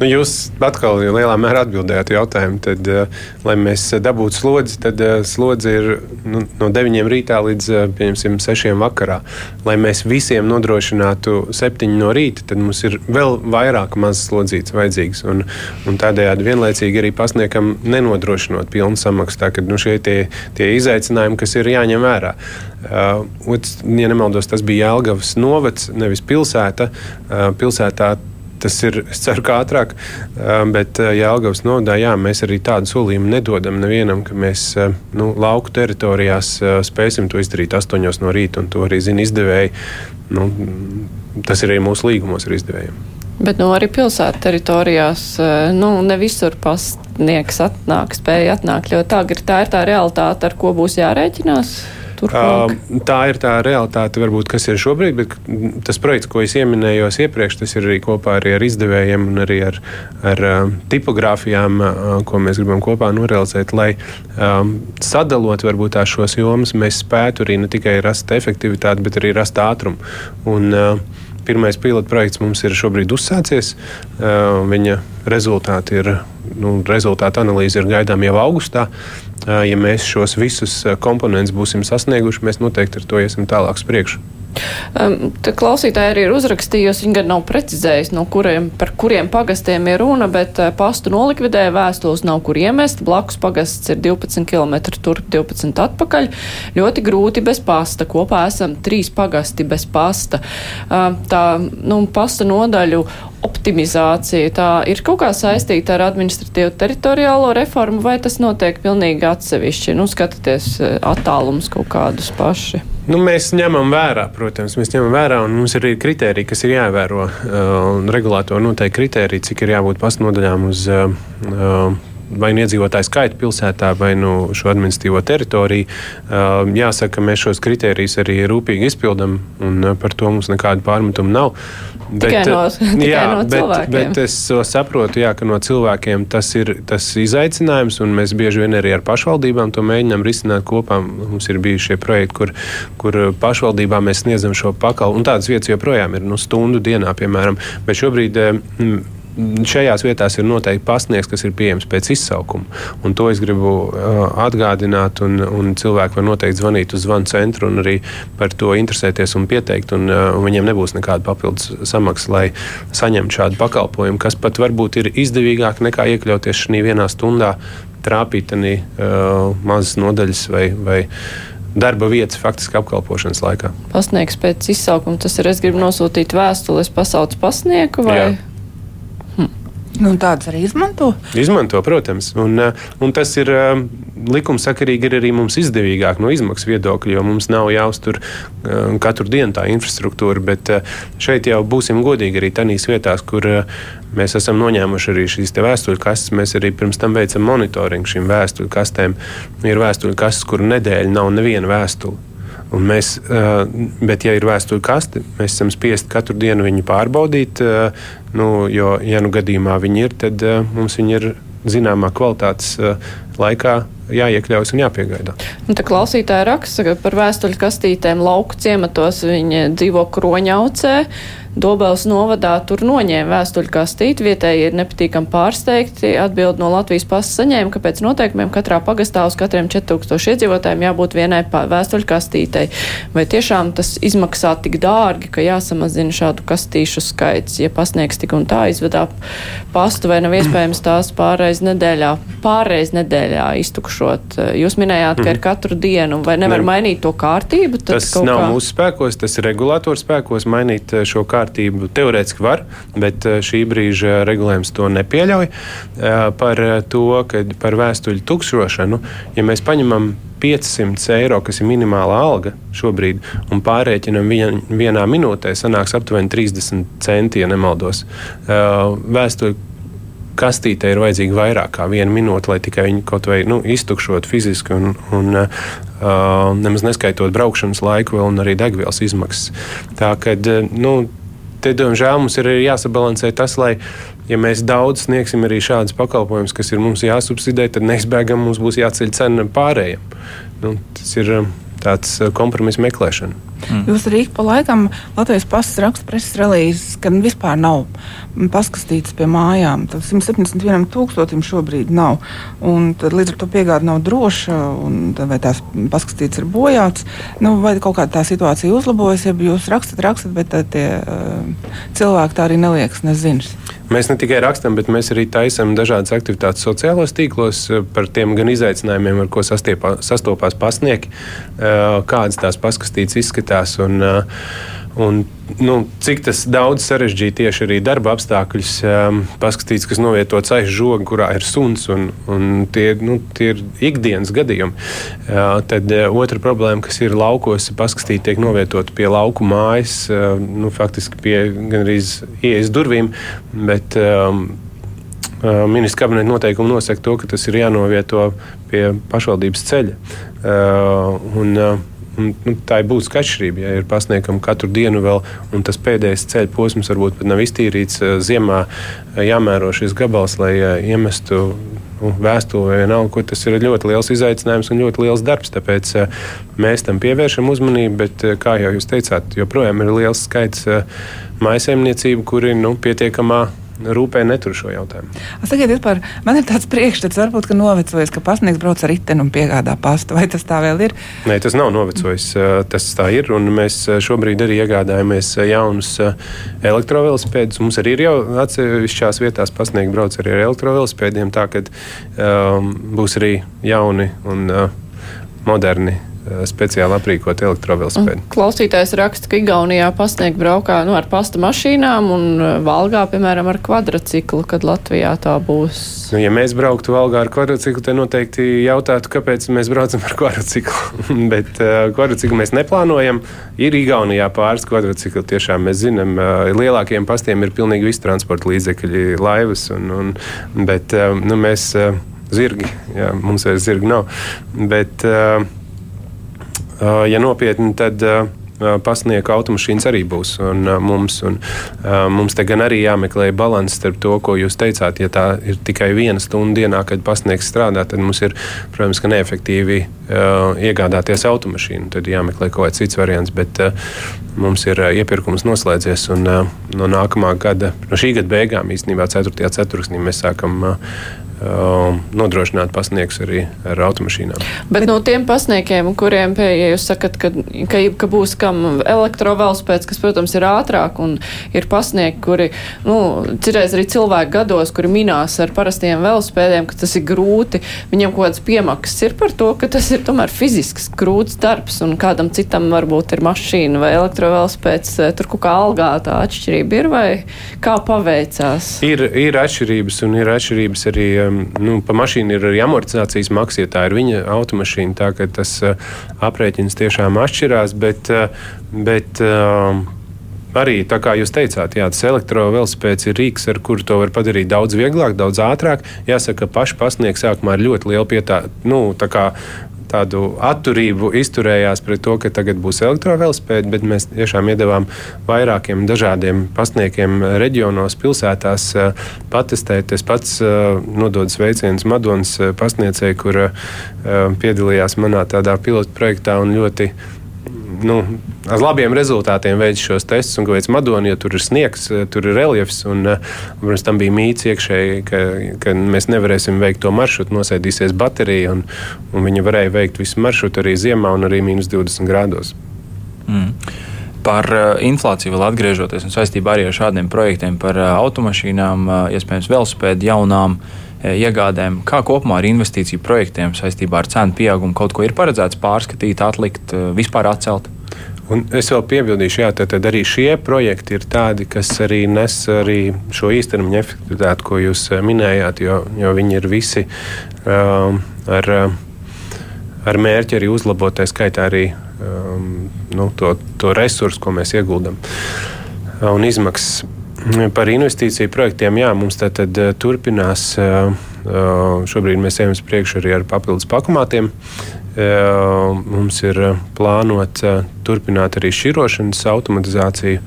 Nu, jūs atkal lielā mērā atbildējāt jautājumu. Tad, uh, lai mēs dabūtu slodzi, tad uh, slodze ir nu, no 9 rītā līdz uh, 6 vakarā. Lai mēs visiem nodrošinātu 7 no rīta, tad mums ir vēl vairāk mazas slodzītas vajadzīgas. Un, un tādējādi vienlaicīgi arī pasniegam nenodrošinot pilnu samaksu. Tā, kad, nu, šie tie, tie izaicinājumi, kas ir jāņem vērā. Uh, ja nemaldos, tas bija Jēlgavas novads, nevis pilsēta. Uh, pilsētā tas ir, es ceru, ka ātrāk. Bet Jālgavas nodā, jā, mēs arī tādu solījumu nedodam nevienam, ka mēs nu, lauku teritorijās spēsim to izdarīt astoņos no rīta, un to arī zina izdevēji. Nu, tas ir arī mūsu līgumos ar izdevējiem. Bet nu, arī pilsētu teritorijās nu, ne visur pastnieks atnāk, spēja atnākt ļoti agri. Tā ir tā realitāte, ar ko būs jārēķinās turpmāk? Tā ir tā realitāte, varbūt, kas ir šobrīd, bet tas projekts, ko es pieminējos iepriekš, tas ir arī kopā arī ar izdevējiem un arī ar, ar tipogrāfijām, ko mēs gribam kopā norealizēt, lai sadalot varbūt tās šos jomas, mēs spētu arī ne tikai rast efektivitāti, bet arī rast ātrumu. Un, Pirmais pilota projekts mums ir šobrīd uzsācies. Viņa rezultāti ir nu, rezultātu analīze ir gaidām jau augustā. Ja mēs šos visus komponentus būsim sasnieguši, mēs noteikti ar to iesim tālāk uz priekšu. Um, klausītāji arī ir uzrakstījusi, viņa gan nav precizējusi, no kuriem, par kuriem pagastiem ir runa, bet pastu nolikvidēja, vēstules nav kur iemest, blakus pagasts ir 12 km turp, 12 atpakaļ. Ļoti grūti bez pasta. Kopā esam trīs pagasti bez pasta. Tā, nu, pasta nodaļu optimizācija tā ir kaut kā saistīta ar administratīvu teritoriālo reformu, vai tas notiek pilnīgi atsevišķi? Nu, skatieties attālums kaut kādus paši. Nu, mēs ņemam vērā, protams, mēs ņemam vērā, un mums ir kriteriji, kas ir jāievēro. Uh, regulātori noteikti kriteriji, cik ir jābūt pastnodaļām uz uh, vai nu iedzīvotāju skaitu pilsētā, vai nu šo administratīvo teritoriju. Uh, jāsaka, ka mēs šos kritērijus arī rūpīgi izpildām, un uh, par to mums nekādu pārmetumu nav. Tikai bet, no, tikai jā, no cilvēkiem. Bet, bet es saprotu, jā, ka no cilvēkiem tas ir tas izaicinājums, un mēs bieži vien arī ar pašvaldībām to mēģinām risināt kopā. Mums ir bijuši šie projekti, kur, kur pašvaldībām mēs sniedzam šo pakalpojumu, un tādas vietas joprojām ir nu, stundu dienā, piemēram. Bet šobrīd mm, šajās vietās ir noteikti pasniegs, kas ir pieejams pēc izsaukuma. Un to es gribu uh, atgādināt, un, un cilvēki var noteikti zvanīt uz zvanu centru un arī par to interesēties un pieteikt. Un, uh, un viņiem nebūs nekāda papildus samaksa, lai saņemtu šādu pakalpojumu, kas pat varbūt ir izdevīgāk nekā iekļauties šajā vienā stundā, trāpīt arī uh, mazas nodaļas vai, vai darba vietas faktiski apkalpošanas laikā. Pasniegs pēc izsaukuma tas ir, es gribu nosūtīt vēstuli, es pasaucu pasnieku vai? Jā. Nu, tādas arī izmanto. Izmanto, protams. Un, eh, un tas ir eh, likumsakarīgi ir arī mums izdevīgāk no izmaksu viedokļa, jo mums nav jāuztur eh, katru dienu tā infrastruktūra. Bet šeit jau būsim godīgi arī tajās vietās, kur mēs esam noņēmuši arī šīs vēstuļu kastes. Mēs arī pirms tam veicam monitoringu šīm vēstuļu kastēm. Ir vēstuļu kastes, kur nedēļa nav neviena vēstule. Un mēs, bet, ja ir vēstuļu kaste, mēs esam spiest katru dienu viņu pārbaudīt. Nu, jo, ja nu gadījumā viņi ir, tad mums viņi ir zināmā kvalitātes laikā jāiekļaujas un jāpiegaidā. Nu, tā klausītāja raksta par vēstuļu kastītēm lauku ciematos. Viņa dzīvo kroņaucē. Dobels novadā tur noņēma vēstuļu kastīti, vietēji ir nepatīkami pārsteigti. Atbild no Latvijas pasas saņēma, ka pēc noteikumiem katrā pagastā uz katriem 4000 iedzīvotājiem jābūt vienai vēstuļu kastītei. Vai tiešām tas izmaksā tik dārgi, ka jāsamazina šādu kastīšu skaits, ja pasniegs tik un tā izvedā pastu, vai nav iespējams tās pārreiz nedēļā, pārreiz nedēļā iztukšot? Jūs minējāt, ka ir mhm. katru dienu, vai nevar ne. mainīt to kārtību? Tas nav kā... mūsu spēkos, tas ir regulātors spēkos mainīt eh, šo kārtību teorētiski var, bet eh, šī brīža regulējums to nepieļauj. Eh, par to, ka par vēstuļu tukšošanu, ja mēs paņemam 500 eiro, kas ir minimālā alga šobrīd, un pārrēķinam vien, vienā minūtē, sanāks aptuveni 30 centi, ja nemaldos. Eh, vēstuļu kastītē ir vajadzīga vairāk kā viena minūte, lai tikai viņu kaut vai nu, iztukšot fiziski un, un uh, nemaz neskaitot braukšanas laiku un arī degvielas izmaksas. Tā kā nu, te, diemžēl, mums ir jāsabalansē tas, lai, ja mēs daudz sniegsim arī šādus pakalpojumus, kas ir mums jāsubsidē, tad neizbēgami mums būs jāceļ cena pārējiem. Nu, tas ir um, tāds uh, kompromiss meklēšana. Mm. Jūs arī pa laikam Latvijas pasas raksta preses relīzes, ka vispār nav paskastītas pie mājām. Tad 171 tūkstotim šobrīd nav. Un tad līdz ar to piegāde nav droša, un vai tās paskastītas ir bojāts. Nu, vai kaut kāda tā situācija uzlabojas, ja jūs rakstat, rakstat, bet tie uh, cilvēki tā arī neliekas nezinas. Mēs ne tikai rakstām, bet mēs arī taisām dažādas aktivitātes sociālajos tīklos eh, par tiem gan izaicinājumiem, ar ko sastiepā, sastopās pasnieki, eh, kādas tās paskastītas izskatās. Un, uh, Un, nu, cik tas daudz sarežģīja tieši arī darba apstākļus, um, paskatīts, kas novietots aiz žoga, kurā ir suns, un, un tie, nu, tie ir ikdienas gadījumi. Uh, tad uh, otra problēma, kas ir laukos, paskatīt, tiek novietot pie lauku mājas, nu, faktiski pie gandrīz ieejas durvīm. Bet, um, Ministra kabineta noteikumi nosaka to, ka tas ir jānovieto pie pašvaldības ceļa. Uh, un, uh, Un, nu, tā ir būtiska atšķirība. Ja ir pasniegama katru dienu vēl, un tas pēdējais ceļa posms varbūt pat nav iztīrīts, eh, ziemā eh, jāmēro šis gabals, lai eh, iemestu nu, vēstuli vienalga, tas ir ļoti liels izaicinājums un ļoti liels darbs. Tāpēc mēs tam pievēršam uzmanību, bet, kā jau jūs teicāt, joprojām ir liels skaits maisaimniecību, kuri nu, pietiekamā rūpē netur šo jautājumu. Sakiet, par, man ir tāds priekšstats, varbūt, ka novecojis, ka pasniegs brauc ar riteni un piegādā pastu. Vai tas tā vēl ir? Nē, tas nav novecojis. Tas tā ir. Mēs šobrīd arī iegādājamies jaunus elektrovelospēdus. Mums arī ir jau atsevišķās vietās pasniegt brauc arī ar elektrovelospēdiem. Tā kā um, būs arī jauni un uh, moderni speciāli aprīkot elektrovelospēdu. Klausītājs raksta, ka Igaunijā pasniegt braukā nu, ar pasta mašīnām un eh, Valgā, piemēram, ar kvadrciklu, kad Latvijā tā būs. Nu, ja mēs brauktu Valgā ar kvadrciklu, tad noteikti jautātu, kāpēc mēs braucam ar kvadrciklu. [laughs] Bet uh, kvadrciklu mēs neplānojam. Ir Igaunijā pāris kvadrciklu, tiešām mēs zinām, uh, lielākiem pastiem ir pilnīgi visi transporta līdzekļi, laivas, un, un, bet uh, nu, mēs uh, zirgi, jā, mums vairs zirgi nav. Bet, uh, ja nopietni, tad pasnieku automašīnas arī būs. Un, mums, un, mums te gan arī jāmeklē līdzsvars starp to, ko jūs teicāt. Ja tā ir tikai viena stunda dienā, kad pasniegs strādā, tad mums ir, protams, neefektīvi iegādāties automašīnu. Tad jāmeklē kaut kāds cits variants. Bet mums ir iepirkums noslēdzies. Un, no nākamā gada, no šī gada beigām, īstenībā 4. ceturksnī, mēs sākam nodrošināt pasniegus arī ar automašīnām. Bet, Bet no tiem pasniegiem, kuriem, pie, ja jūs sakat, ka, ka, ka būs kam elektrovelospēds, kas, protams, ir ātrāk un ir pasniegi, kuri, nu, cirēs arī cilvēku gados, kuri minās ar parastiem velospēdiem, ka tas ir grūti, viņiem kaut kāds piemaksas ir par to, ka tas ir tomēr fizisks grūts darbs un kādam citam varbūt ir mašīna vai elektrovelospēds, eh, tur kaut kā algā tā atšķirība ir vai kā paveicās? Ir, ir atšķirības un ir atšķirības arī um, nu, pa mašīnu ir arī amortizācijas maksa, ja tā ir viņa automašīna. Tā ka tas uh, aprēķins tiešām atšķirās. Bet, uh, bet, uh, Arī tā kā jūs teicāt, jā, tas elektrovelospēds ir rīks, ar kuru to var padarīt daudz vieglāk, daudz ātrāk. Jāsaka, ka paši pasniegs sākumā ir ļoti liela pie tā, nu, kā tādu atturību izturējās pret to, ka tagad būs elektrovelospēdi, bet mēs tiešām iedavām vairākiem dažādiem pasniekiem reģionos, pilsētās eh, patestēt. Es pats eh, nododu sveicienus Madonas eh, pasniedzēju, kur piedalījās manā tādā pilotu projektā un ļoti nu, ar labiem rezultātiem veids šos testus. Un, kāpēc Madonā, ja tur ir sniegs, tur ir reliefs, un, protams, tam bija mīts iekšēji, ka, ka mēs nevarēsim veikt to maršrutu, nosēdīsies baterija, un, un viņi varēja veikt visu maršrutu arī ziemā un arī mīnus 20 grādos. Mm. Par uh, inflāciju vēl atgriežoties un saistībā arī ar šādiem projektiem par uh, automašīnām, uh, iespējams, velospēdu jaunām iegādēm. Kā kopumā ar investīciju projektiem saistībā ar cenu pieaugumu kaut ko ir paredzēts pārskatīt, atlikt, vispār atcelt? Un es vēl piebildīšu, jā, tad arī šie projekti ir tādi, kas arī nes arī šo īstermiņa efektivitāti, ko jūs minējāt, jo, jo viņi ir visi um, ar, ar mērķi arī uzlabot, tā skaitā arī um, nu, to, to resursu, ko mēs ieguldam un izmaksas. Par investīciju projektiem, jā, mums tā tad eh, turpinās. Eh, eh, šobrīd mēs ejam uz priekšu arī ar papildus pakomātiem. Mums ir plānota turpināt arī šķirošanas automatizāciju.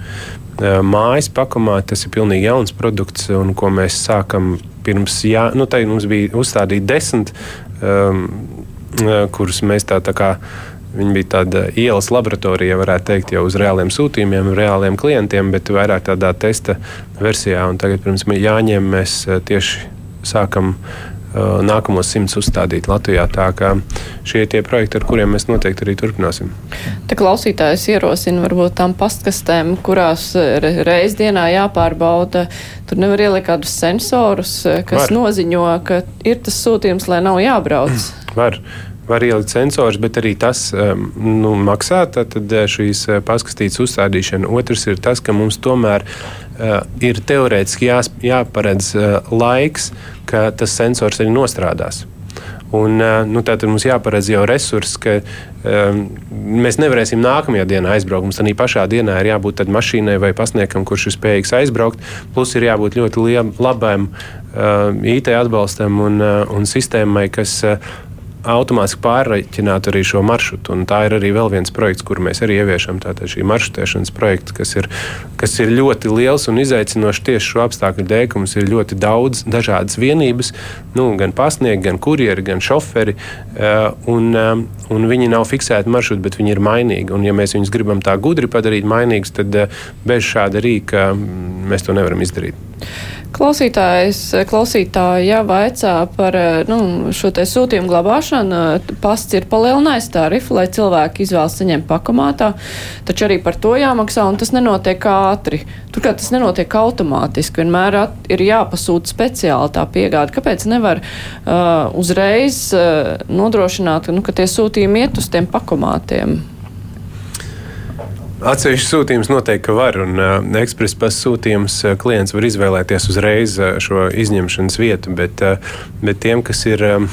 Mājas pakomā tas ir pilnīgi jauns produkts, un ko mēs sākam pirms, jā, nu, tā mums bija uzstādīti desmit, kurus mēs tā, tā kā Viņa bija tāda ielas laboratorija, varētu teikt, jau uz reāliem sūtījumiem, reāliem klientiem, bet vairāk tādā testa versijā. Un tagad, pirms jāņem, mēs eh, tieši sākam uh, nākamos simtus uzstādīt Latvijā. Tā kā šie ir tie projekti, ar kuriem mēs noteikti arī turpināsim. Tā klausītājs ierosina varbūt tām pastkastēm, kurās reizes dienā jāpārbauda. Tur nevar ielikt kādus sensorus, eh, kas Var. noziņo, ka ir tas sūtījums, lai nav jābrauc. Var var ielikt sensors, bet arī tas nu, maksā. Tad uh, šīs uh, paskatītas uzstādīšana. Otrs ir tas, ka mums tomēr uh, ir teorētiski jās, jāparedz laiks, ka tas sensors arī nostrādās. Un, nu, tātad mums jāparedz jau resursi, ka um, mēs nevarēsim nākamajā dienā aizbraukt. Mums tādā pašā dienā ir jābūt mašīnai vai pasniegam, kurš ir spējīgs aizbraukt. Plus ir jābūt ļoti labam uh, IT atbalstam un, uh, un sistēmai, kas uh, automātiski pārreķināt arī šo maršrutu. Un tā ir arī vēl viens projekts, kur mēs arī ieviešam tātad šī maršrutēšanas projektu, kas ir, kas ir ļoti liels un izaicinošs tieši šo apstākļu dēļ, ka mums ir ļoti daudz dažādas vienības, nu, gan pasniegi, gan kurjeri, gan šoferi. Eh, un, eh, un viņi nav fiksēti maršruti, bet viņi ir mainīgi. Un, ja mēs viņus gribam tā gudri padarīt mainīgus, tad eh, bez šāda rīka mm, mēs to nevaram izdarīt. Klausītājs, klausītāja vaicā par nu, šo te sūtījumu glabāšanu. Pasts ir palielinājis tarifu, lai cilvēki izvēlas saņemt pakomātā, taču arī par to jāmaksā, un tas nenotiek ātri. Turklāt tas nenotiek automātiski. Vienmēr at, ir jāpasūta speciāli tā piegāde. Kāpēc nevar uh, uzreiz uh, nodrošināt, nu, ka tie sūtījumi iet uz tiem pakomātiem? Atsevišķi sūtījums noteikti var, un uh, ekspresa pasūtījums uh, klients var izvēlēties uzreiz uh, šo izņemšanas vietu, bet, uh, bet tiem, kas ir um,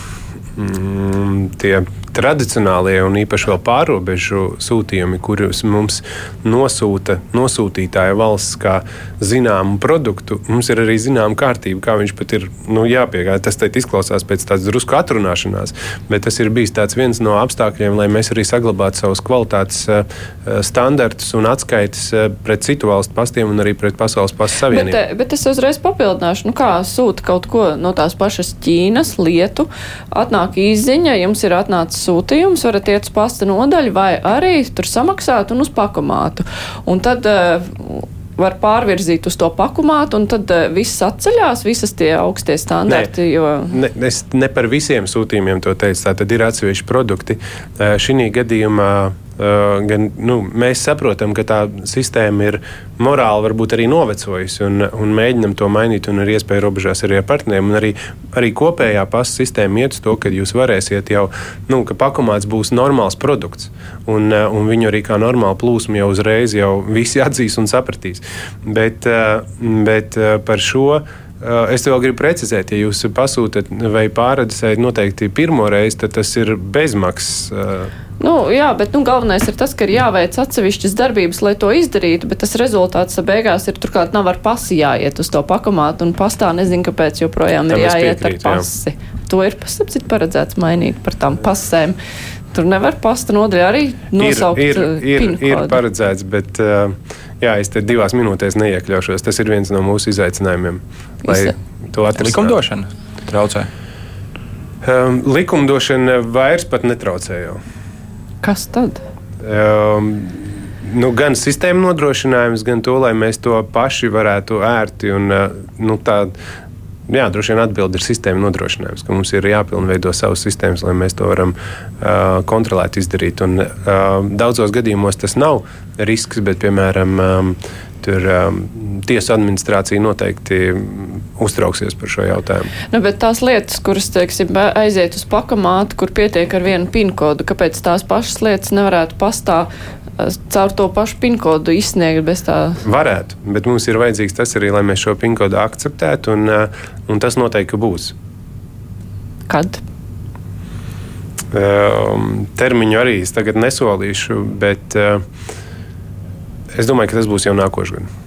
tie tradicionālie un īpaši vēl pārobežu sūtījumi, kurus mums nosūta nosūtītāja valsts kā zināmu produktu, mums ir arī zināma kārtība, kā viņš pat ir nu, jāpiegādā. Tas izklausās pēc tādas drusku atrunāšanās, bet tas ir bijis viens no apstākļiem, lai mēs arī saglabātu savus kvalitātes uh, standartus un atskaites uh, pret citu valstu pastiem un arī pret Pasaules pastu savienību. Bet, bet es uzreiz papildināšu, nu kā sūta kaut ko no tās pašas Ķīnas lietu, atnāk īziņa, jums ir atnācis sūtījums, varat iet uz pasta nodaļu vai arī tur samaksāt un uz pakomātu. Un tad uh, var pārvirzīt uz to pakumātu, un tad uh, viss atceļās, visas tie augstie standarti. Ne, jo... ne, es ne par visiem sūtījumiem to teicu. Tā tad ir atsevišķi produkti. Uh, Šī gadījumā Eh, gan nu, mēs saprotam, ka tā sistēma ir morāli varbūt arī novecojusi un, un mēģinam to mainīt. Un ir iespēja robežās arī ar partneriem. Arī, arī kopējā pasta sistēma iet uz to, ka jūs varēsiet jau, nu, ka pakomāts būs normāls produkts. Un, eh, un viņu arī kā normālu plūsmu jau uzreiz jau visi [laughs] atzīs un sapratīs. Bet, eh, bet par šo. Es vēl gribu precizēt, ja jūs pasūtat vai pārredzējat noteikti pirmo reizi, tad tas ir bezmaksas Nu, jā, bet nu, galvenais ir tas, ka ir jāveic atsevišķas darbības, lai to izdarītu, bet tas rezultāts beigās ir turklāt nav ar pasi jāiet uz to pakomātu, un pastā nezinu, kāpēc joprojām ir jāiet piekrīt, ar pasi. Jā. To ir sapcīt paredzēts mainīt par tām pasēm. Tur nevar pasta nodaļā arī nosaukt. Ir, ir, ir, ir paredzēts, bet uh, jā, es te divās minūtēs neiekļaušos. Tas ir viens no mūsu izaicinājumiem, lai Visa. to atrisinātu. Likumdošana traucē. Um, likumdošana vairs pat netraucē jau. Kas tad? Um, nu, gan sistēma nodrošinājums, gan to, lai mēs to paši varētu ērti un uh, nu, tādu. Jā, droši vien atbilde ir sistēma nodrošinājums, ka mums ir jāpilnveido savas sistēmas, lai mēs to varam uh, kontrolēt, izdarīt. Un, uh, daudzos gadījumos tas nav risks, bet, piemēram, um, tur um, tiesu administrācija noteikti uztrauksies par šo jautājumu. Nu, bet tās lietas, kuras teiksim, aiziet uz pakamātu, kur pietiek ar vienu pinkodu, kāpēc tās pašas lietas nevarētu pastāv caur to pašu pinkodu izsniegt bez tā? Varētu, bet mums ir vajadzīgs tas arī, lai mēs šo pinkodu akceptētu, un, uh, un tas noteikti būs. Kad? Um, termiņu arī es tagad nesolīšu, bet uh, es domāju, ka tas būs jau nākošais gads.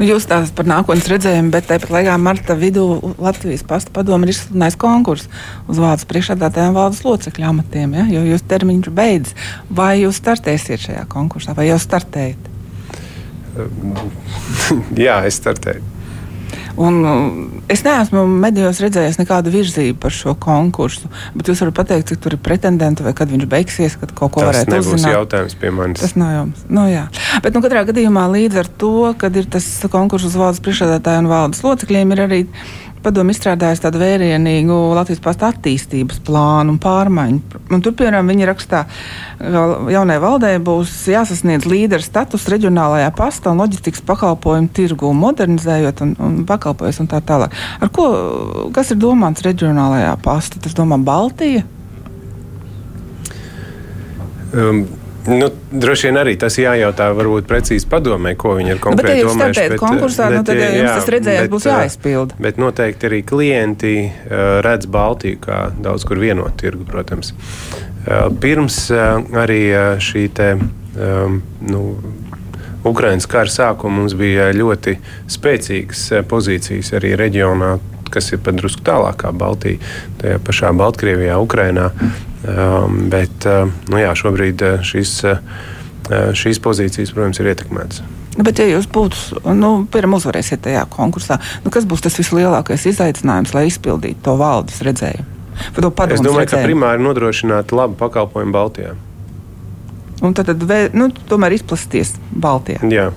Nu, jūs stāstāt par nākotnes redzējumu, bet tāpat laikā marta vidū Latvijas pasta padome ir izsludinājis konkursu uz vārdu priekšādātājiem valdes locekļu amatiem, ja? jo jūs termiņš beidzas. Vai jūs startēsiet šajā konkursā, vai jau startējat? [laughs] Jā, es startēju. Un, uh, es neesmu medijos redzējis nekādu virzību par šo konkursu, bet jūs varat pateikt, cik tur ir pretendenti vai kad viņš beigsies, kad kaut ko varētu uzzināt. Tas nebūs jautājums pie manis. Tas nav jums. Nu, jā. bet nu, katrā gadījumā līdz ar to, kad ir tas konkurss uz valdes priekšsēdētāju un valdes locekļiem, ir arī padomu izstrādājis tādu vērienīgu Latvijas pasta attīstības plānu un pārmaiņu. Un tur, piemēram, viņi rakstā, ka jaunai valdē būs jāsasniedz līderu status reģionālajā pasta un loģistikas pakalpojumu tirgu, modernizējot un, un pakalpojot un tā tālāk. Ar ko, kas ir domāts reģionālajā pasta? Tas domā Baltija? Um. Nu, droši vien arī tas jājautā, varbūt precīzi padomē, ko viņi ir konkrēti domājuši. Bet, ja jūs konkursā, bet, nu, tad jā, jums tas redzējums būs jāizpilda. Bet noteikti arī klienti uh, redz Baltiju kā daudz kur vienotu tirgu, protams. Uh, pirms arī šī te, um, nu, Ukraiņas kara sākuma mums bija ļoti spēcīgas pozīcijas arī reģionā, kas ir pat drusku tālāk kā Baltija, tajā pašā Baltkrievijā, Ukrainā. Um, bet uh, nu jā, šobrīd uh, šīs, uh, šīs pozīcijas, protams, ir ietekmētas. Bet, ja jūs būtu, nu, piemēram, uzvarēsiet tajā konkursā, nu, kas būs tas vislielākais izaicinājums, lai izpildītu to valdes redzējumu? Es domāju, redzējumu? ka primāri nodrošināt labu pakalpojumu Baltijā. Un tad, tad vē, nu, tomēr izplatīties Baltijā. Jā.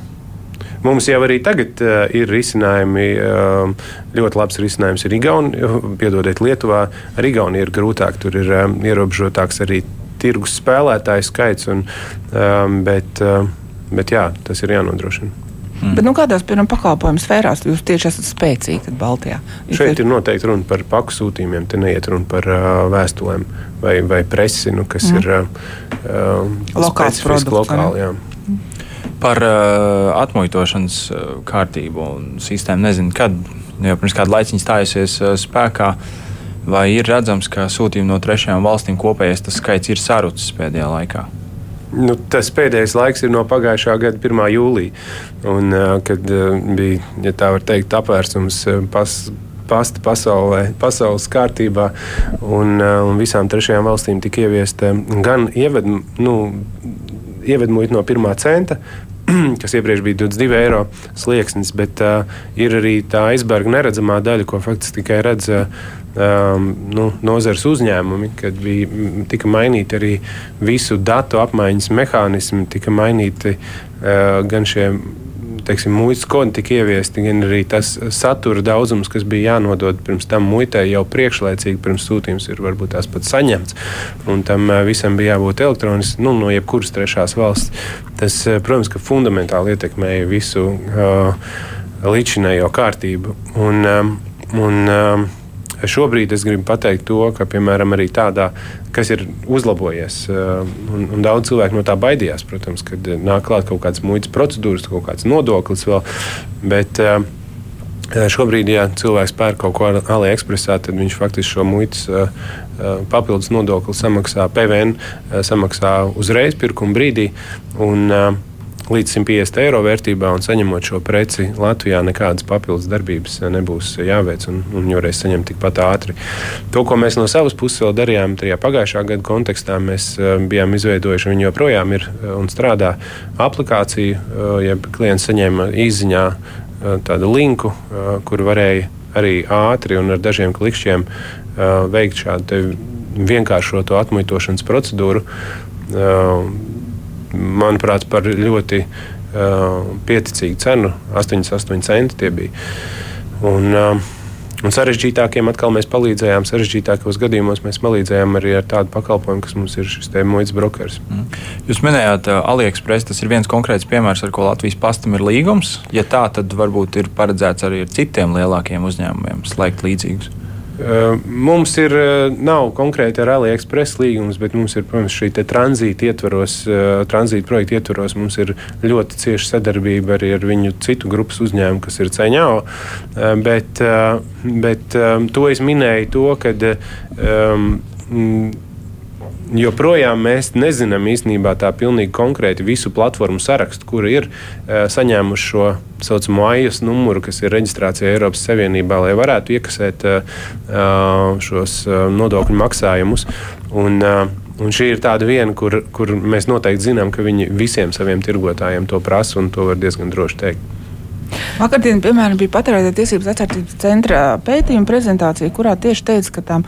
Mums jau arī tagad uh, ir risinājumi. Uh, ļoti labs risinājums ir Igaunija, piedodiet, Lietuvā. Ar Igauniju ir grūtāk, tur ir um, ierobežotāks arī tirgus spēlētāju skaits. Un, um, bet, uh, bet jā, tas ir jānodrošina. Mm. Bet, nu, kādās piemēram, pakalpojumu sfērās jūs tieši esat spēcīgi Baltijā? Jūs Šeit ir noteikti runa par paku sūtījumiem, te neiet runa par uh, vēstulēm vai, vai presi, nu, kas mm. ir uh, lokāls produkts. Lokāli, jā. Par uh, atmuitošanas kārtību un sistēmu nezinu, kad jau pirms kāda laiciņa stājusies uh, spēkā. Vai ir redzams, ka sūtījumi no trešajām valstīm kopējais skaits ir sarucis pēdējā laikā? Nu, tas pēdējais laiks ir no pagājušā gada 1. jūlija, un, kad bija, ja tā teikt, apvērsums pas, pasta pasaulē, pasaules kārtībā, un, un visām trešajām valstīm tika ieviesta gan ieved, nu, ievedmuļi no pirmā centa, [clears throat] kas iepriekš bija 22 eiro slieksnis, bet uh, ir arī tā aizberga neredzamā daļa, ko faktiski tikai redz uh, um, nu, nozares uzņēmumi, kad bija, tika mainīti arī visu datu apmaiņas mehānismi, tika mainīti uh, gan šie teiksim, muitas kodi tika ieviesti, gan arī tas satura daudzums, kas bija jānodod pirms tam muitai jau priekšlaicīgi, pirms sūtījums ir varbūt tās pat saņemts. Un tam uh, visam bija jābūt elektroniski, nu, no jebkuras trešās valsts. Tas, uh, protams, ka fundamentāli ietekmēja visu uh, līdzinējo kārtību. Un, um, un, um, Šobrīd es gribu pateikt to, ka, piemēram, arī tādā, kas ir uzlabojies, uh, un, un daudz cilvēku no tā baidījās, protams, kad nāk klāt kaut kādas muitas procedūras, kaut kāds nodoklis vēl. Bet, uh, Šobrīd, ja cilvēks pērk kaut ko AliExpressā, tad viņš faktiski šo muitas uh, papildus nodokli samaksā, PVN samaksā uzreiz pirkuma brīdī. Un, uh, līdz 150 eiro vērtībā, un saņemot šo preci Latvijā, nekādas papildus darbības nebūs jāveic, un, un reiz saņemt tikpat ātri. To, ko mēs no savas puses vēl darījām, tajā pagājušā gada kontekstā, mēs eh, bijām izveidojuši, viņi joprojām ir eh, un strādā aplikāciju, eh, ja klients saņēma izziņā tādu linku, kur varēja arī ātri un ar dažiem klikšķiem veikt šādu vienkāršotu atmuitošanas procedūru manuprāt, par ļoti uh, pieticīgu cenu. 88 centi tie bija. Un, uh, Un sarežģītākiem atkal mēs palīdzējām. Sarežģītākos gadījumos mēs palīdzējām arī ar tādu pakalpojumu, kas mums ir šis muitas brokers. Mm. Jūs minējāt, uh, AliExpress tas ir viens konkrēts piemērs, ar ko Latvijas pastam ir līgums. Ja tā, tad varbūt ir paredzēts arī ar citiem lielākiem uzņēmumiem slēgt līdzīgus. Mums ir nav konkrēti ar AliExpress līgums, bet mums ir, protams, šī tranzīta ietvaros, tranzīta projekta ietvaros. Mums ir ļoti cieša sadarbība arī ar viņu citu grupas uzņēmumu, kas ir ceņā. Bet, bet to es minēju to, ka um, joprojām mēs nezinām īstenībā tā pilnīgi konkrēti visu platformu sarakstu, kura ir uh, saņēmuši šo saucamo AIS numuru, kas ir reģistrācija Eiropas Savienībā, lai varētu iekasēt uh, šos uh, nodokļu maksājumus. Un, uh, Un šī ir tāda viena, kur, kur mēs noteikti zinām, ka viņi visiem saviem tirgotājiem to prasa, un to var diezgan droši teikt. Vakardien, piemēram, bija patērētāja tiesības atsardzības centra pētījuma prezentācija, kurā tieši teica, ka tām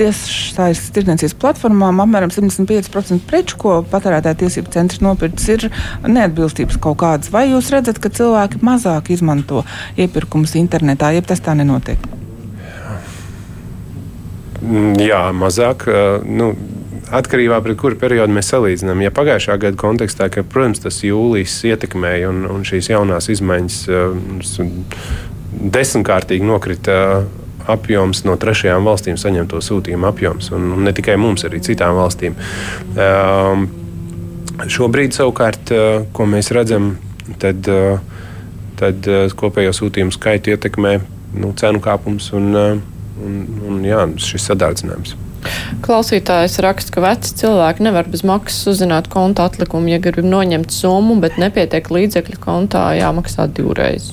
tiešais tirdzniecības platformām apmēram 75% preču, ko patērētāja tiesības centrs nopircis, ir neatbilstības kaut kādas. Vai jūs redzat, ka cilvēki mazāk izmanto iepirkumus internetā, jeb tas tā nenotiek? Jā, mazāk. Nu, atkarībā no kura perioda mēs salīdzinām. Ja pagājušā gada kontekstā, ka, protams, tas jūlijas ietekmēja un, un šīs jaunās izmaiņas desmitkārtīgi nokrita. Apjoms no trešajām valstīm saņemto sūtījumu apjoms, un, un ne tikai mums, arī citām valstīm. Um, šobrīd, savukārt, ko mēs redzam, tad, tad kopējo sūtījumu skaitu ietekmē nu, cenu kāpums un, un, un jā, šis sadārdzinājums. Klausītājs raksta, ka veci cilvēki nevar bez maksas uzzināt konta atlikumu, ja grib noņemt summu, bet nepietiek līdzekļu kontā jāmaksā divreiz.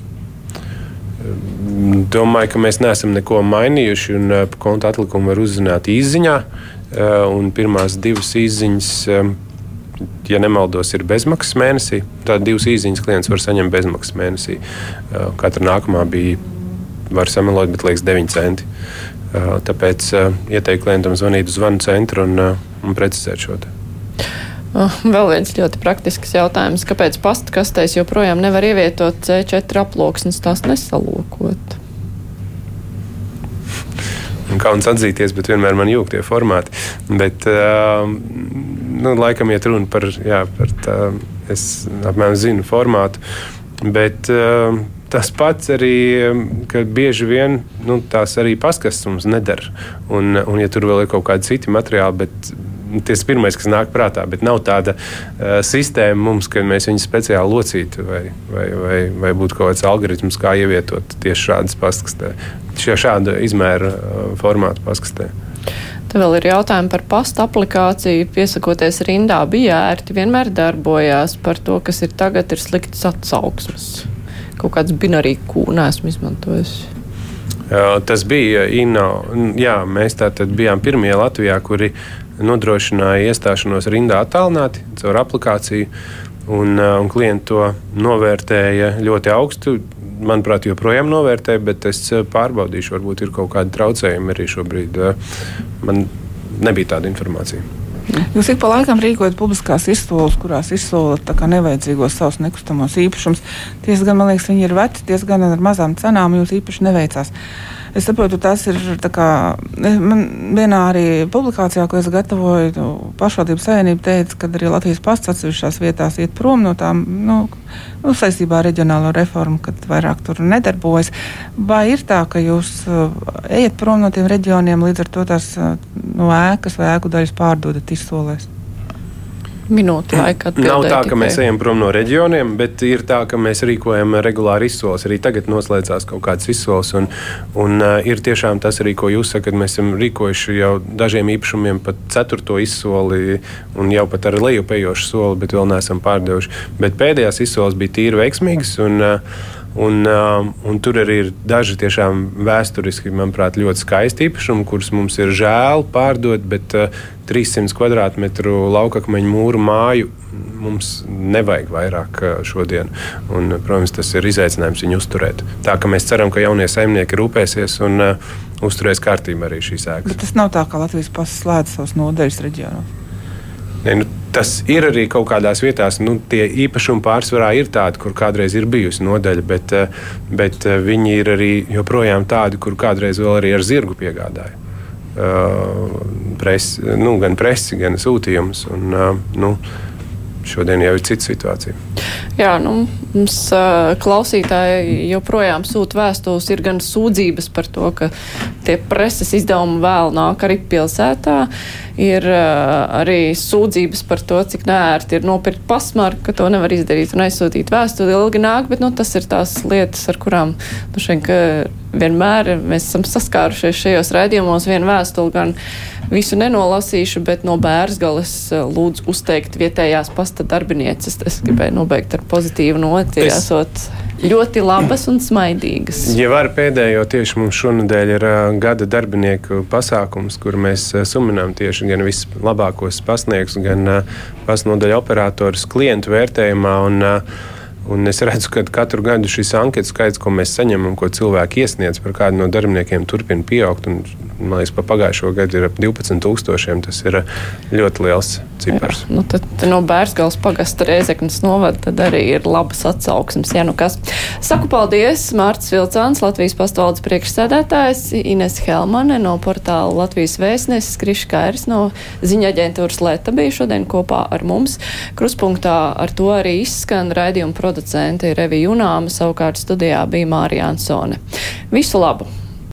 Domāju, ka mēs neesam neko mainījuši, un uh, konta atlikumu var uzzināt izziņā. Uh, pirmās divas izziņas, um, ja nemaldos, ir bezmaksas mēnesī. Tad divas izziņas klients var saņemt bezmaksas mēnesī. Katra nākamā bija, var samelot, bet liekas 9 centi. Tāpēc ieteiktu klientam zvanīt uz zvanu centru un, un precizēt šo. Te. Oh, vēl viens ļoti praktisks jautājums. Kāpēc pastkastēs joprojām nevar ievietot C4 aploksnes, tās nesalokot? Kauns atzīties, bet vienmēr man jūg tie formāti. Bet, uh, nu, laikam iet runa par, jā, par tā, es apmēram zinu formātu. Bet, uh, tas pats arī, ka bieži vien nu, tās arī paskastes mums nedara. Un, un, ja tur vēl ir kaut kādi citi materiāli, bet tas ir pirmais, kas nāk prātā. Bet nav tāda uh, sistēma mums, ka mēs viņus speciāli locītu, vai, vai, vai, vai būtu kaut kāds algoritms, kā ievietot tieši šādas pastkastē, šāda izmēra uh, formāta pastkastē. Te vēl ir jautājumi par pasta aplikāciju. Piesakoties rindā, bija ērti, vienmēr darbojās par to, kas ir tagad, ir slikts atsauksmes. Kaut kāds binārī kūnā esmu izmantojis. Tas bija INO. Jā, mēs tātad bijām pirmie Latvijā, kuri nodrošināja iestāšanos rindā attālināti caur aplikāciju. Un, un klienti to novērtēja ļoti augstu. Manuprāt, joprojām novērtē, bet es pārbaudīšu, varbūt ir kaut kādi traucējumi arī šobrīd. Man nebija tāda informācija. Jūs ik pa laikam rīkojat publiskās izsoles, kurās izsolat nevajadzīgos savus nekustamos īpašumus. Tiesa gan, man liekas, viņi ir veci, tiesa gan ar mazām cenām jums īpaši neveicās. Es saprotu, tas ir kā, man vienā arī publikācijā, ko es gatavoju, pašvaldības savienība teica, ka arī Latvijas pasts atsevišķās vietās iet prom no tām, nu, nu, saistībā ar reģionālo reformu, kad vairāk tur nedarbojas. Vai ir tā, ka jūs uh, ejat prom no tiem reģioniem, līdz ar to tās uh, no ēkas vai ēku daļas pārdodat izsolēs? Minūtu laika. Nav tā, ka tikai. mēs ejam prom no reģioniem, bet ir tā, ka mēs rīkojam regulāri izsoles. Arī tagad noslēdzās kaut kādas izsoles. Un, un uh, ir tiešām tas arī, ko jūs sakat, mēs esam rīkojuši jau dažiem īpašumiem pat ceturto izsoli un jau pat ar lejupējošu soli, bet vēl neesam pārdevuši. Bet pēdējās izsoles bija tīri veiksmīgas. Un, uh, Un, uh, un tur arī ir daži tiešām vēsturiski, manuprāt, ļoti skaisti īpašumi, kurus mums ir žēl pārdot, bet uh, 300 km2 laukakmeņu mūru māju mums nevajag vairāk uh, šodien. Un, protams, tas ir izaicinājums viņu uzturēt. Tā kā mēs ceram, ka jaunie saimnieki rūpēsies un uh, uzturēs kārtībā arī šīs ēkas. Bet tas nav tā, ka Latvijas pasis slēdz savus nodeļas reģionos. Ne, nu, tas ir arī kaut kādās vietās, nu, tie īpašumi pārsvarā ir tādi, kur kādreiz ir bijusi nodaļa, bet, eh, bet eh, viņi ir arī joprojām tādi, kur kādreiz vēl arī ar zirgu piegādāja. Uh, presi, nu, gan presi, gan sūtījumus. Uh, nu, šodien jau ir cita situācija. Jā, nu, mums uh, klausītāji joprojām sūta vēstules, ir gan sūdzības par to, ka tie preses izdevumi vēl nāk arī pilsētā. Ir uh, arī sūdzības par to, cik nērti ir nopirkt pasmaru, ka to nevar izdarīt un aizsūtīt vēstuli ilgi nāk, bet nu, tas ir tās lietas, ar kurām nu, šeit, vienmēr mēs esam saskārušies šajos raidījumos. Vienu vēstuli gan visu nenolasīšu, bet no bērsgales lūdzu uzteikt vietējās pasta darbinieces. Es gribēju nobeigt ar pozitīvu noti, es... esot ļoti labas un smaidīgas. Ja var pēdējo, tieši mums šonadēļ ir gada darbinieku pasākums, kur mēs suminām tieši gan vislabākos pasniegus, gan pasnodaļu operatorus klientu vērtējumā. Un, uh, Un es redzu, ka katru gadu šis anketu skaits, ko mēs saņemam, ko cilvēki iesniedz par kādu no darbiniekiem, turpina pieaugt. Un, man liekas, pa pagājušo gadu ir ap 12,000. Tas ir ļoti liels cipars. Jā, nu tad no Bērsgals pagasta Rēzeknas novada arī ir labas atsauksmes. Ja nu kas. Saku paldies Mārcis Vilcāns, Latvijas pastvaldes priekšsēdētājs, Ines Helmane no portāla Latvijas vēstnesis, Kriškairis no ziņa aģentūras Leta bija šodien kopā ar mums. Kruspunktā ar to arī izskan raidījuma producenti Revija Junāma, savukārt studijā bija Mārija Ansone. Visu labu!